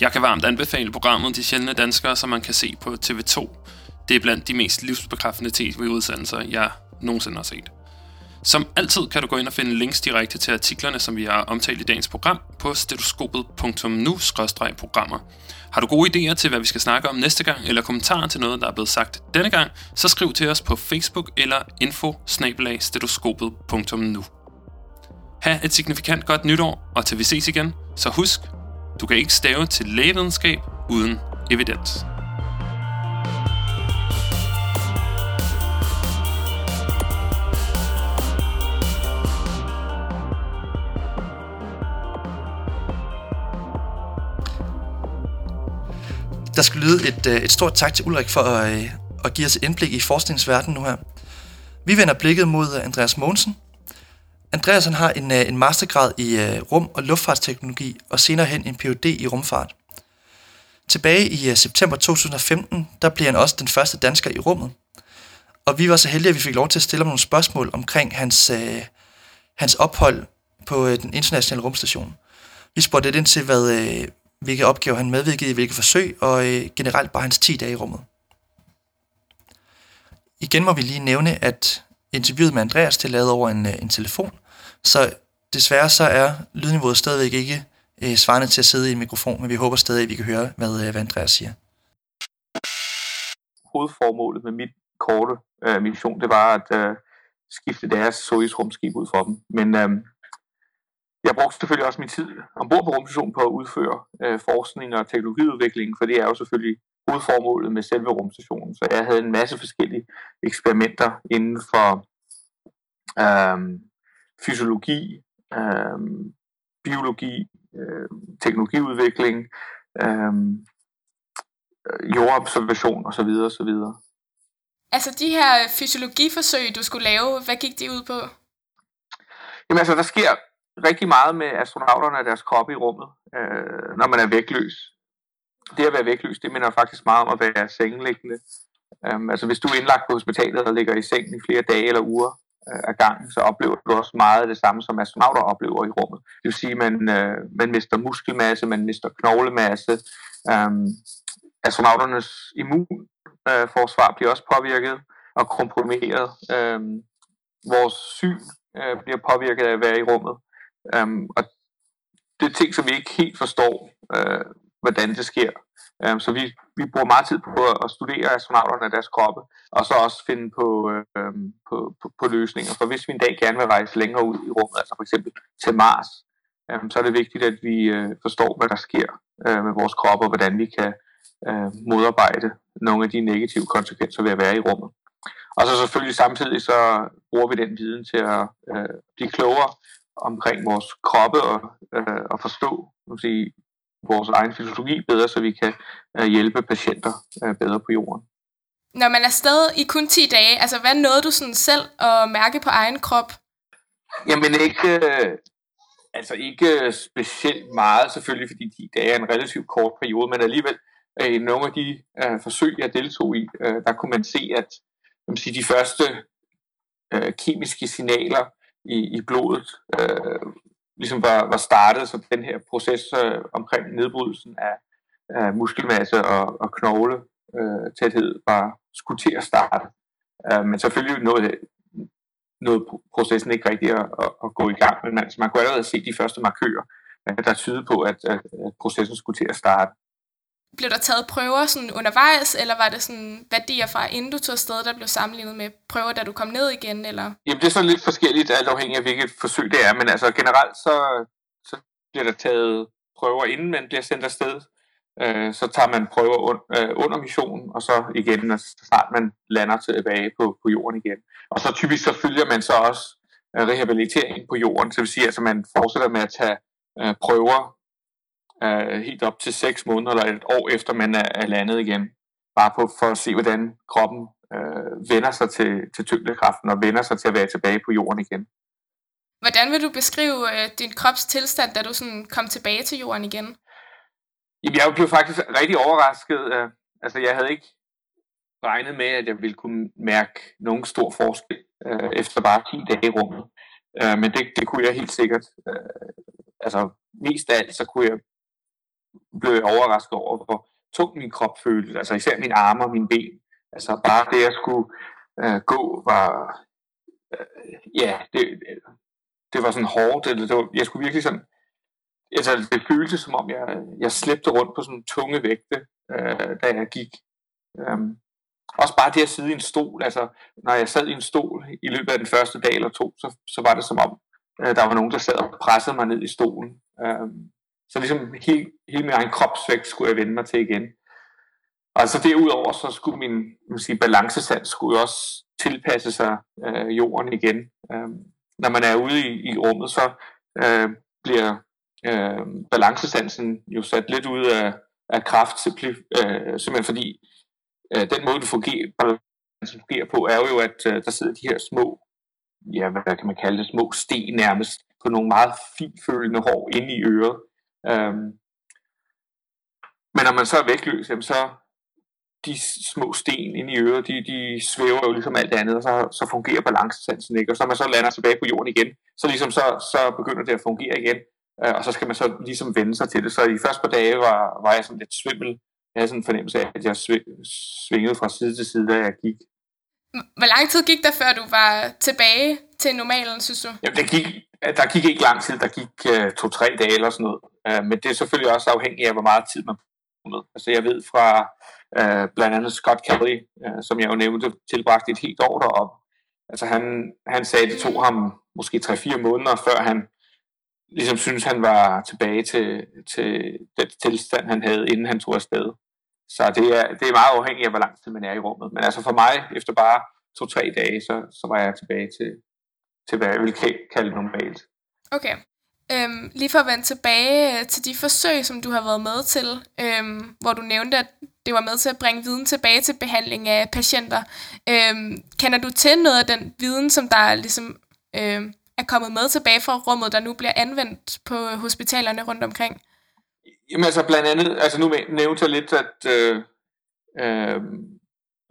Jeg kan varmt anbefale programmet De Sjældne Danskere, som man kan se på TV2. Det er blandt de mest livsbekræftende tv-udsendelser, jeg nogensinde har set. Som altid kan du gå ind og finde links direkte til artiklerne, som vi har omtalt i dagens program på stetoskopet.nu-programmer. Har du gode idéer til, hvad vi skal snakke om næste gang, eller kommentarer til noget, der er blevet sagt denne gang, så skriv til os på Facebook eller info Ha' et signifikant godt nytår, og til vi ses igen, så husk, du kan ikke stave til lægevidenskab uden evidens. Der skal lyde et, øh, et stort tak til Ulrik for at, at give os et indblik i forskningsverdenen nu her. Vi vender blikket mod Andreas Mogensen. Andreas han har en, øh, en mastergrad i rum- og luftfartsteknologi og senere hen en Ph.D. i rumfart. Tilbage i september 2015, der blev han også den første dansker i rummet. Og vi var så heldige, at vi fik lov til at stille ham nogle spørgsmål omkring hans, øh, hans ophold på øh, den internationale rumstation. Vi spurgte lidt ind til, hvad, øh, hvilke opgaver han medvirkede i, hvilke forsøg, og øh, generelt bare hans 10 dage i rummet. Igen må vi lige nævne, at interviewet med Andreas det er lavet over en, øh, en telefon, så desværre så er lydniveauet stadigvæk ikke øh, svarende til at sidde i en mikrofon, men vi håber stadig, at vi kan høre, hvad, øh, hvad Andreas siger. Hovedformålet med mit korte øh, mission, det var at øh, skifte deres Soyuz rumskib ud for dem. Men øh, jeg brugte selvfølgelig også min tid ombord på rumstationen på at udføre øh, forskning og teknologiudvikling, for det er jo selvfølgelig hovedformålet med selve rumstationen. Så jeg havde en masse forskellige eksperimenter inden for øh, fysiologi, øh, biologi, øh, teknologiudvikling, øh, jordobservation osv. osv. Altså de her fysiologiforsøg, du skulle lave, hvad gik de ud på? Jamen altså, der sker rigtig meget med astronauterne og deres kroppe i rummet, øh, når man er vægtløs. Det at være vægtløs, det minder faktisk meget om at være sengeliggende. Um, altså hvis du er indlagt på hospitalet og ligger i sengen i flere dage eller uger øh, af gangen, så oplever du også meget af det samme, som astronauter oplever i rummet. Det vil sige, at man, øh, man mister muskelmasse, man mister knoglemasse. Um, astronauternes immunforsvar bliver også påvirket og komprimeret. Um, vores syn øh, bliver påvirket af at være i rummet. Um, og det er ting, som vi ikke helt forstår, uh, hvordan det sker. Um, så vi, vi bruger meget tid på at studere astronauterne og deres kroppe, og så også finde på, uh, på, på, på løsninger. For hvis vi en dag gerne vil rejse længere ud i rummet, altså for eksempel til Mars, um, så er det vigtigt, at vi uh, forstår, hvad der sker uh, med vores kroppe, og hvordan vi kan uh, modarbejde nogle af de negative konsekvenser ved at være i rummet. Og så selvfølgelig samtidig så bruger vi den viden til at øh, blive klogere omkring vores kroppe og, øh, og forstå sige, vores egen fysiologi bedre, så vi kan øh, hjælpe patienter øh, bedre på jorden. Når man er afsted i kun 10 dage, altså hvad nåede du sådan selv at mærke på egen krop? Jamen ikke, øh, altså ikke specielt meget selvfølgelig, fordi 10 dage er en relativt kort periode, men alligevel øh, i nogle af de øh, forsøg, jeg deltog i, øh, der kunne man se, at man sige, de første øh, kemiske signaler i, i blodet øh, ligesom var, var startet, så den her proces øh, omkring nedbrydelsen af, af muskelmasse og, og knogle øh, tæthed var skulle til at starte. Øh, men selvfølgelig nåede, nåede processen ikke rigtig at, at, at gå i gang, men man, man kunne allerede se de første markører, der tyder på, at, at, at processen skulle til at starte blev der taget prøver sådan undervejs, eller var det sådan værdier fra inden du tog afsted, der blev sammenlignet med prøver, da du kom ned igen? Eller? Jamen det er sådan lidt forskelligt, alt afhængig af hvilket forsøg det er, men altså generelt så, så bliver der taget prøver, inden man bliver sendt afsted. Øh, så tager man prøver un, øh, under missionen, og så igen, når snart man lander tilbage på, på jorden igen. Og så typisk så følger man så også øh, rehabilitering på jorden, så det vil sige, at altså, man fortsætter med at tage øh, prøver øh, helt op til 6 måneder eller et år efter man er, er landet igen. Bare på, for at se, hvordan kroppen øh, vender sig til, til tyngdekraften og vender sig til at være tilbage på jorden igen. Hvordan vil du beskrive øh, din krops tilstand, da du sådan kom tilbage til jorden igen? Jamen, jeg blev faktisk rigtig overrasket. Øh, altså, jeg havde ikke regnet med, at jeg ville kunne mærke nogen stor forskel øh, efter bare 10 dage i rummet. Øh, men det, det kunne jeg helt sikkert. Øh, altså, mest af alt, så kunne jeg blev jeg overrasket over, hvor tung min krop føltes. Altså især mine arme og mine ben. Altså bare det, jeg skulle øh, gå, var... Øh, ja, det, det var sådan hårdt. Eller det var, jeg skulle virkelig sådan... Altså, det føltes som om, jeg, jeg slæbte rundt på sådan tunge vægte, øh, da jeg gik. Um, også bare det at sidde i en stol. Altså, når jeg sad i en stol i løbet af den første dag eller to, så, så var det som om, øh, der var nogen, der sad og pressede mig ned i stolen. Um, så ligesom hele, hele min egen kropsvægt skulle jeg vende mig til igen. Og så derudover, så skulle min sige, balancesans skulle også tilpasse sig øh, jorden igen. Øh, når man er ude i, i rummet, så øh, bliver øh, balancesansen jo sat lidt ud af, af kraft, øh, simpelthen fordi øh, den måde, du fungerer, fungerer på, er jo, at øh, der sidder de her små, ja, hvad kan man kalde det, små sten nærmest, på nogle meget finfølende hår inde i øret, Øhm, men når man så er vægtløs, jamen så de små sten inde i øret, de, de svæver jo ligesom alt andet, og så, så fungerer balancesansen ikke. Og så når man så lander tilbage på jorden igen, så, ligesom så, så begynder det at fungere igen, øh, og så skal man så ligesom vende sig til det. Så i første par dage var, var jeg sådan lidt svimmel. Jeg havde sådan en fornemmelse af, at jeg svingede fra side til side, da jeg gik. Hvor lang tid gik der, før du var tilbage til normalen, synes du? Jamen, det gik, der gik ikke lang tid. Der gik uh, to-tre dage eller sådan noget. Øh, men det er selvfølgelig også afhængigt af, hvor meget tid man med. Altså jeg ved fra øh, blandt andet Scott Kelly, øh, som jeg jo nævnte, tilbragte et helt år deroppe. Altså han, han sagde, at det tog ham måske 3-4 måneder, før han ligesom synes, han var tilbage til, til den tilstand, han havde, inden han tog afsted. Så det er, det er meget afhængigt af, hvor lang tid man er i rummet. Men altså for mig, efter bare to-tre dage, så, så var jeg tilbage til, til hvad jeg vil kalde normalt. Okay. Øhm, lige for at vende tilbage øh, til de forsøg, som du har været med til, øhm, hvor du nævnte, at det var med til at bringe viden tilbage til behandling af patienter. Øhm, kender du til noget af den viden, som der ligesom, øhm, er kommet med tilbage fra rummet, der nu bliver anvendt på hospitalerne rundt omkring? Jamen altså blandt andet, altså nu nævnte jeg lidt, at, øh, øh,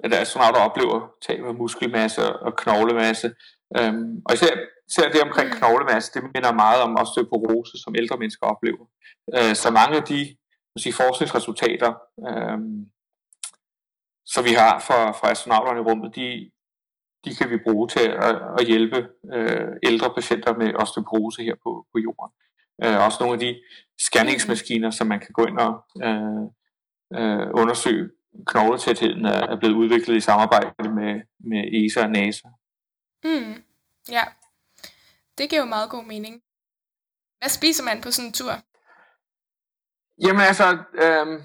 at astronauter oplever tab af muskelmasse og knoglemasse. Øhm, og især, ser det omkring knoglemasse, det minder meget om osteoporose, som ældre mennesker oplever. Øh, så mange af de sige, forskningsresultater, øh, som vi har fra, fra astronauterne i rummet, de, de kan vi bruge til at, at hjælpe øh, ældre patienter med osteoporose her på, på jorden. Øh, også nogle af de scanningsmaskiner, som man kan gå ind og øh, øh, undersøge knogletætheden, er, er blevet udviklet i samarbejde med, med ESA og NASA. Mm. Ja, det giver jo meget god mening. Hvad spiser man på sådan en tur? Jamen altså, øh,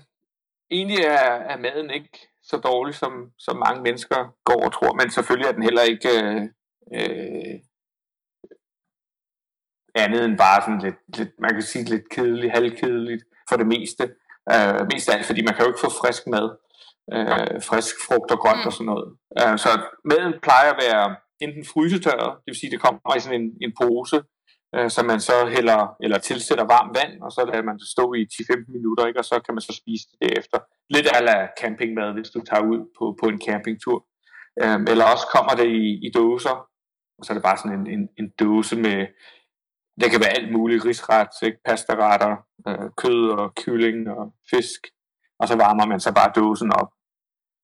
egentlig er, er maden ikke så dårlig, som, som mange mennesker går og tror, men selvfølgelig er den heller ikke øh, øh, andet end bare sådan lidt, lidt, man kan sige lidt kedeligt, halvkedeligt for det meste. Øh, mest af alt, fordi man kan jo ikke få frisk mad, øh, frisk frugt og grønt mm. og sådan noget. Øh, så maden plejer at være enten frysetørret, det vil sige, det kommer i sådan en, en pose, øh, som man så hælder, eller tilsætter varmt vand, og så lader man det stå i 10-15 minutter, ikke? og så kan man så spise det derefter. Lidt ala campingmad, hvis du tager ud på, på en campingtur. Øhm, eller også kommer det i, i dåser, og så er det bare sådan en, en, en dåse med, det kan være alt muligt, risret, ikke? pastaretter, øh, kød og kylling og fisk, og så varmer man så bare dåsen op.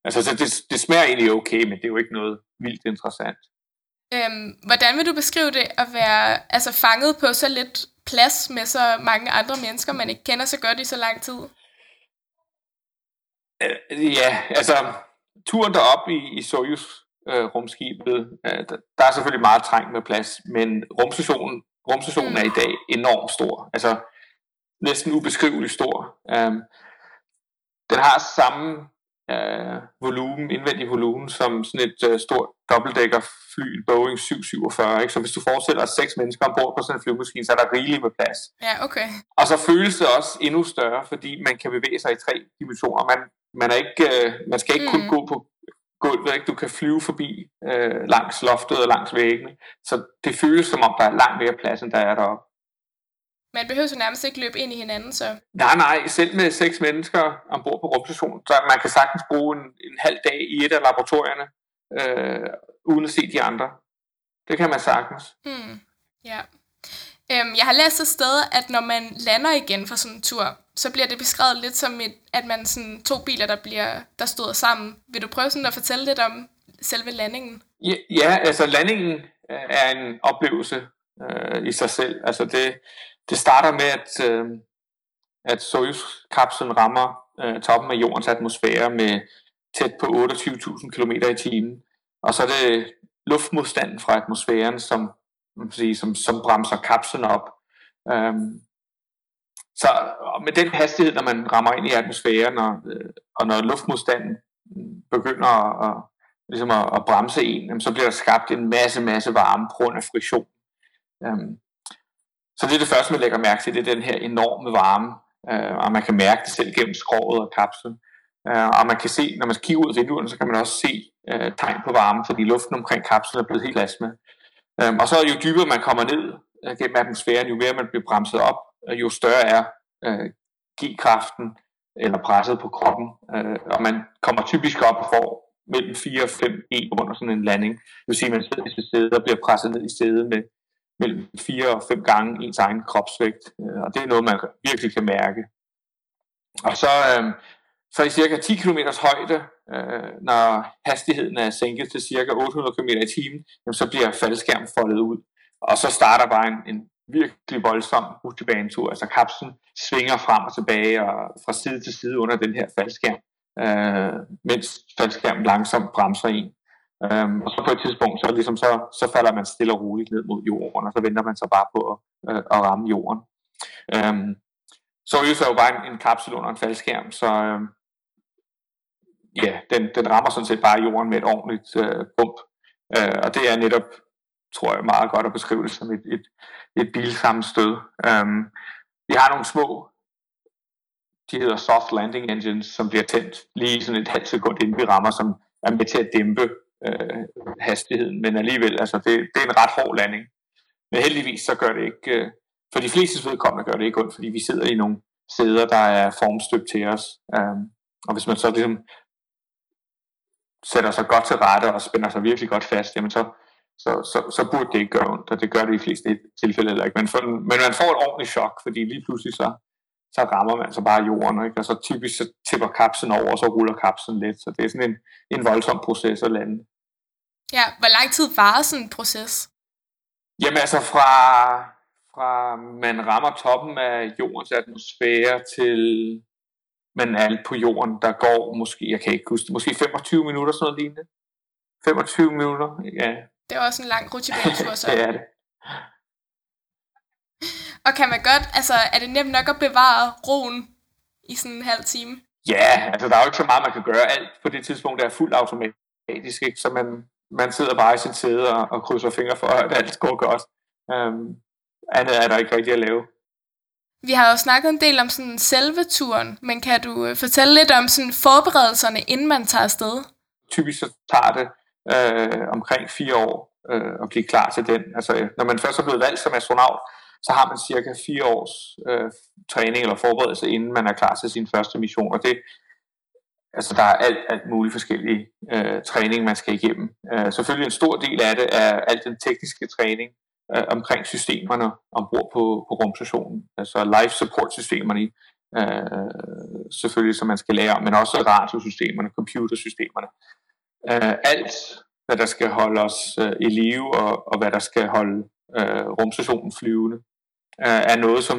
Altså, så det, det smager egentlig okay, men det er jo ikke noget vildt interessant. Øhm, hvordan vil du beskrive det at være altså, fanget på så lidt plads med så mange andre mennesker, man ikke kender så godt i så lang tid? Øh, ja, altså turen derop i, i Soyuz øh, rumskibet, øh, der, der er selvfølgelig meget trængt med plads, men rumstationen, rumstationen mm. er i dag enormt stor, altså næsten ubeskriveligt stor. Um, den har samme øh, volumen, indvendig volumen, som sådan et øh, stort dobbeltdækkerfly, Boeing 747. Ikke? Så hvis du forestiller dig seks mennesker ombord på sådan en flyvemaskine, så er der rigeligt med plads. Ja, okay. Og så føles det også endnu større, fordi man kan bevæge sig i tre dimensioner. Man, man, er ikke, øh, man skal ikke mm. kun gå på gulvet, ikke? du kan flyve forbi øh, langs loftet og langs væggene. Så det føles som om, der er langt mere plads, end der er deroppe. Man behøver så nærmest ikke løbe ind i hinanden, så... Nej, nej, selv med seks mennesker ombord på rumstationen, så man kan sagtens bruge en, en halv dag i et af laboratorierne, øh, uden at se de andre. Det kan man sagtens. Hmm. Ja. Øhm, jeg har læst et sted, at når man lander igen fra sådan en tur, så bliver det beskrevet lidt som, et, at man sådan to biler, der, bliver, der stod sammen. Vil du prøve sådan at fortælle lidt om selve landingen? Ja, ja altså landingen øh, er en oplevelse øh, i sig selv. Altså det, det starter med, at, øh, at Soyuz-kapslen rammer øh, toppen af jordens atmosfære med tæt på 28.000 km i timen. Og så er det luftmodstanden fra atmosfæren, som, man sige, som, som bremser kapslen op. Øhm, så med den hastighed, når man rammer ind i atmosfæren, og, øh, og når luftmodstanden begynder at, at, ligesom at, at bremse en, så bliver der skabt en masse, masse varme på grund af friktion. Øhm, så det er det første, man lægger mærke til, det er den her enorme varme, øh, og man kan mærke det selv gennem skroget og kapslen. Øh, og man kan se, når man kigger ud af vinduerne, så kan man også se øh, tegn på varme, fordi luften omkring kapslen er blevet helt astma. Øh, og så jo dybere man kommer ned øh, gennem atmosfæren, jo mere man bliver bremset op, øh, jo større er øh, G-kraften eller presset på kroppen. Øh, og man kommer typisk op og får mellem 4 og 5 E under sådan en landing. Det vil sige, at man sidder i sit sæde og bliver presset ned i sædet med mellem fire og fem gange ens egen kropsvægt, øh, og det er noget, man virkelig kan mærke. Og så, øh, så i cirka 10 km højde, øh, når hastigheden er sænket til cirka 800 km i timen, jamen, så bliver faldskærmen foldet ud. Og så starter bare en, en virkelig voldsom rutsjebanetur. Altså kapslen svinger frem og tilbage og fra side til side under den her faldskærm, øh, mens faldskærmen langsomt bremser en. Øhm, og så på et tidspunkt, så, ligesom så, så falder man stille og roligt ned mod jorden, og så venter man så bare på at, øh, at ramme jorden. Øhm, Soyuz er jo bare en, en kapsel under en faldskærm, så øh, ja, den, den rammer sådan set bare jorden med et ordentligt øh, bump. Øh, og det er netop, tror jeg, meget godt at beskrive det som et, et, et bilsammenstød. Øhm, vi har nogle små, de hedder soft landing engines, som bliver tændt lige sådan et halvt sekund inden vi rammer, som er med til at dæmpe øh, hastigheden. Men alligevel, altså det, det er en ret hård landing. Men heldigvis så gør det ikke, øh, for de fleste vedkommende gør det ikke ondt, fordi vi sidder i nogle sæder, der er formstøbt til os. Øh, og hvis man så ligesom sætter sig godt til rette og spænder sig virkelig godt fast, jamen så, så, så, så burde det ikke gøre ondt, og det gør det i fleste tilfælde heller ikke. Men, for, men man får et ordentligt chok, fordi lige pludselig så, så rammer man så bare jorden, ikke? og så typisk så tipper kapslen over, og så ruller kapslen lidt, så det er sådan en, en voldsom proces at lande. Ja, hvor lang tid varer sådan en proces? Jamen altså fra, fra man rammer toppen af jordens atmosfære til man er på jorden, der går måske, jeg kan ikke huske måske 25 minutter, sådan noget lignende. 25 minutter, ja. Det er også en lang rutsjebanetur så. [laughs] det er det. Og kan man godt, altså er det nemt nok at bevare roen i sådan en halv time? Ja, altså der er jo ikke så meget, man kan gøre. Alt på det tidspunkt er fuldt automatisk, ikke? så man, man sidder bare i sin sæde og, og krydser fingre for, at alt går godt. Um, andet er der ikke rigtig at lave. Vi har jo snakket en del om sådan selve turen, men kan du øh, fortælle lidt om sådan forberedelserne, inden man tager afsted? Typisk så tager det øh, omkring fire år øh, at blive klar til den. Altså, når man først er blevet valgt som astronaut, så har man cirka fire års øh, træning eller forberedelse, inden man er klar til sin første mission. Og det, altså, der er alt, alt muligt forskellige øh, træning, man skal igennem. Øh, selvfølgelig en stor del af det er alt den tekniske træning, øh, omkring systemerne ombord på, på rumstationen. Altså life support systemerne, øh, selvfølgelig som man skal lære om, men også radiosystemerne, computersystemerne. Øh, alt, hvad der skal holde os øh, i live, og, og hvad der skal holde øh, rumstationen flyvende, øh, er noget, som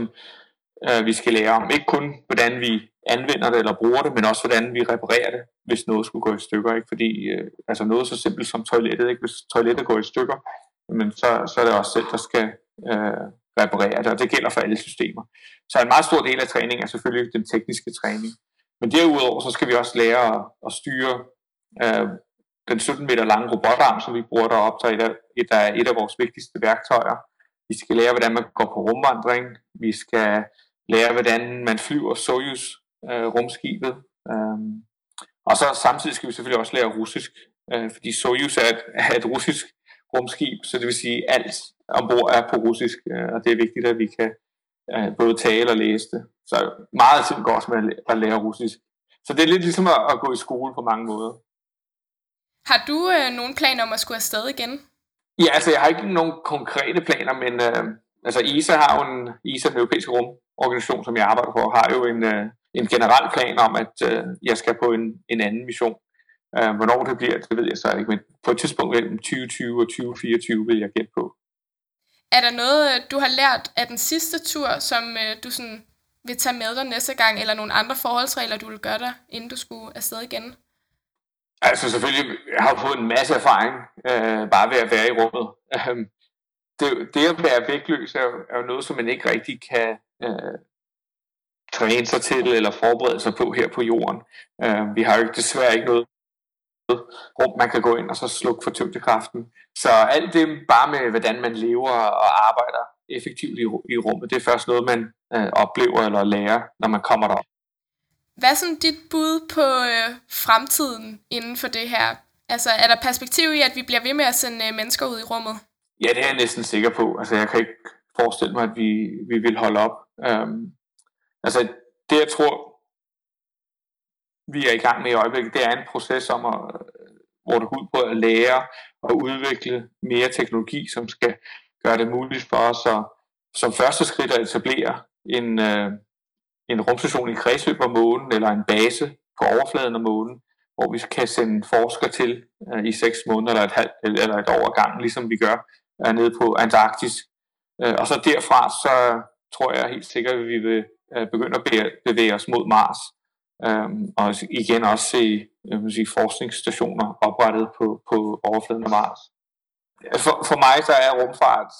øh, vi skal lære om. Ikke kun, hvordan vi anvender det eller bruger det, men også, hvordan vi reparerer det, hvis noget skulle gå i stykker. Ikke? Fordi øh, altså noget så simpelt som toilettet, ikke? hvis toilettet går i stykker, men så, så er det også selv, der skal øh, reparere det, og det gælder for alle systemer. Så en meget stor del af træningen er selvfølgelig den tekniske træning. Men derudover så skal vi også lære at, at styre øh, den 17 meter lange robotarm, som vi bruger deroppe, der er et af, et af, vores vigtigste værktøjer. Vi skal lære, hvordan man går på rumvandring. Vi skal lære, hvordan man flyver Soyuz øh, rumskibet. Øh, og så samtidig skal vi selvfølgelig også lære russisk, øh, fordi Soyuz er et, er et russisk rumskib, så det vil sige, at alt ombord er på russisk, øh, og det er vigtigt, at vi kan øh, både tale og læse det. Så meget tid går også med at lære russisk. Så det er lidt ligesom at, at gå i skole på mange måder. Har du øh, nogen planer om at skulle afsted igen? Ja, altså jeg har ikke nogen konkrete planer, men øh, altså ESA har jo en, ESA, den europæiske rumorganisation, som jeg arbejder for, har jo en, øh, en generel plan om, at øh, jeg skal på en, en anden mission. Øh, hvornår det bliver, det ved jeg så ikke, men på et tidspunkt mellem 2020 og 2024 vil jeg gætte på. Er der noget, øh, du har lært af den sidste tur, som øh, du sådan vil tage med dig næste gang, eller nogle andre forholdsregler, du vil gøre dig, inden du skulle afsted igen? Altså selvfølgelig, jeg har fået en masse erfaring, øh, bare ved at være i rummet. Uh, det, det at være vægtløs er, er jo noget, som man ikke rigtig kan øh, træne sig til eller forberede sig på her på jorden. Øh, vi har jo desværre ikke noget rum, man kan gå ind og så slukke for tyngdekraften. Så alt det bare med, hvordan man lever og arbejder effektivt i, i rummet, det er først noget, man øh, oplever eller lærer, når man kommer der. Hvad er sådan dit bud på øh, fremtiden inden for det her? Altså, er der perspektiv i, at vi bliver ved med at sende øh, mennesker ud i rummet? Ja, det er jeg næsten sikker på. Altså, jeg kan ikke forestille mig, at vi, vi vil holde op. Um, altså, det jeg tror, vi er i gang med i øjeblikket, det er en proces om at, øh, hvor det går ud på at lære og udvikle mere teknologi, som skal gøre det muligt for os at, som første skridt at etablere en, øh, en rumstation i kredsløb om månen, eller en base på overfladen af månen, hvor vi kan sende forskere til øh, i seks måneder eller et, halvt, eller et år ad gangen, ligesom vi gør øh, nede på Antarktis. Øh, og så derfra, så tror jeg helt sikkert, at vi vil øh, begynde at bevæge os mod Mars. Øh, og igen også se jeg vil sige, forskningsstationer oprettet på, på overfladen af Mars. For, for mig så er rumfart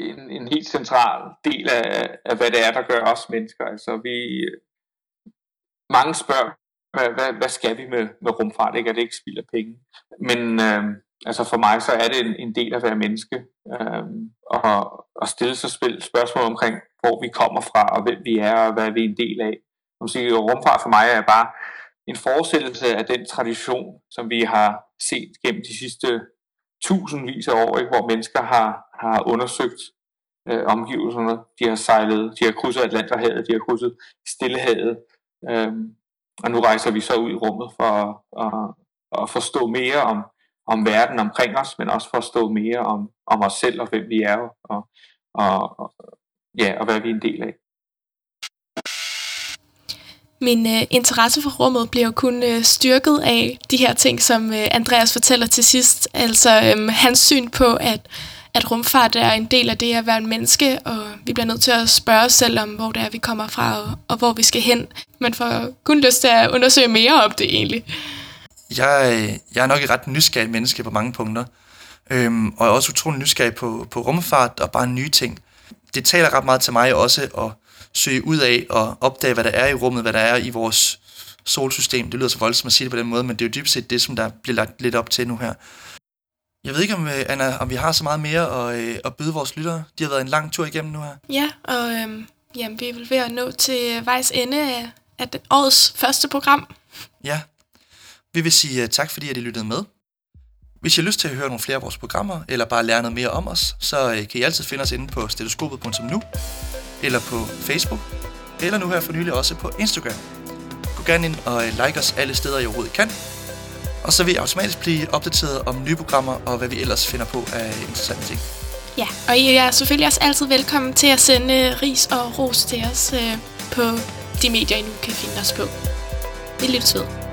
en, en helt central del af, af, hvad det er, der gør os mennesker. Altså vi, mange spørger, hvad, hvad, hvad skal vi med, med rumfart? Ikke? Er det ikke spild af penge? Men øh, altså for mig så er det en, en del af at være menneske. Øh, og, og stille sig spørgsmål omkring, hvor vi kommer fra, og hvem vi er, og hvad vi er en del af. Man sige, rumfart for mig er bare en forestillelse af den tradition, som vi har set gennem de sidste tusindvis af år, ikke? hvor mennesker har, har undersøgt øh, omgivelserne. De har sejlet, de har krydset Atlanterhavet, de har krydset Stillehavet, øh, og nu rejser vi så ud i rummet for at, at, at forstå mere om, om verden omkring os, men også for at forstå mere om, om os selv og hvem vi er, og, og, og, ja, og hvad vi er en del af. Min øh, interesse for rummet bliver jo kun øh, styrket af de her ting, som øh, Andreas fortæller til sidst. Altså øh, hans syn på, at, at rumfart er en del af det at være en menneske, og vi bliver nødt til at spørge os selv om, hvor det er, vi kommer fra, og, og hvor vi skal hen. Man får kun lyst til at undersøge mere om det egentlig. Jeg, jeg er nok et ret nysgerrig menneske på mange punkter, øhm, og er også utrolig nysgerrig på, på rumfart og bare nye ting. Det taler ret meget til mig også at søge ud af og opdage, hvad der er i rummet, hvad der er i vores solsystem. Det lyder så voldsomt at sige det på den måde, men det er jo dybest set det, som der bliver lagt lidt op til nu her. Jeg ved ikke, om, øh, Anna, om vi har så meget mere at, øh, at byde vores lyttere. De har været en lang tur igennem nu her. Ja, og øhm, jamen, vi er ved at nå til vejs ende af, af årets første program. Ja. Vi vil sige uh, tak, fordi I lyttede med. Hvis I har lyst til at høre nogle flere af vores programmer, eller bare lære noget mere om os, så uh, kan I altid finde os inde på stetoskopet.nu, eller på Facebook, eller nu her for nylig også på Instagram. Gå gerne ind og øh, like os alle steder, I overhovedet kan. Og så vil I automatisk blive opdateret om nye programmer og hvad vi ellers finder på af interessante ting. Ja, og I er selvfølgelig også altid velkommen til at sende øh, ris og ros til os øh, på de medier, I nu kan finde os på. Vi lyttes ved.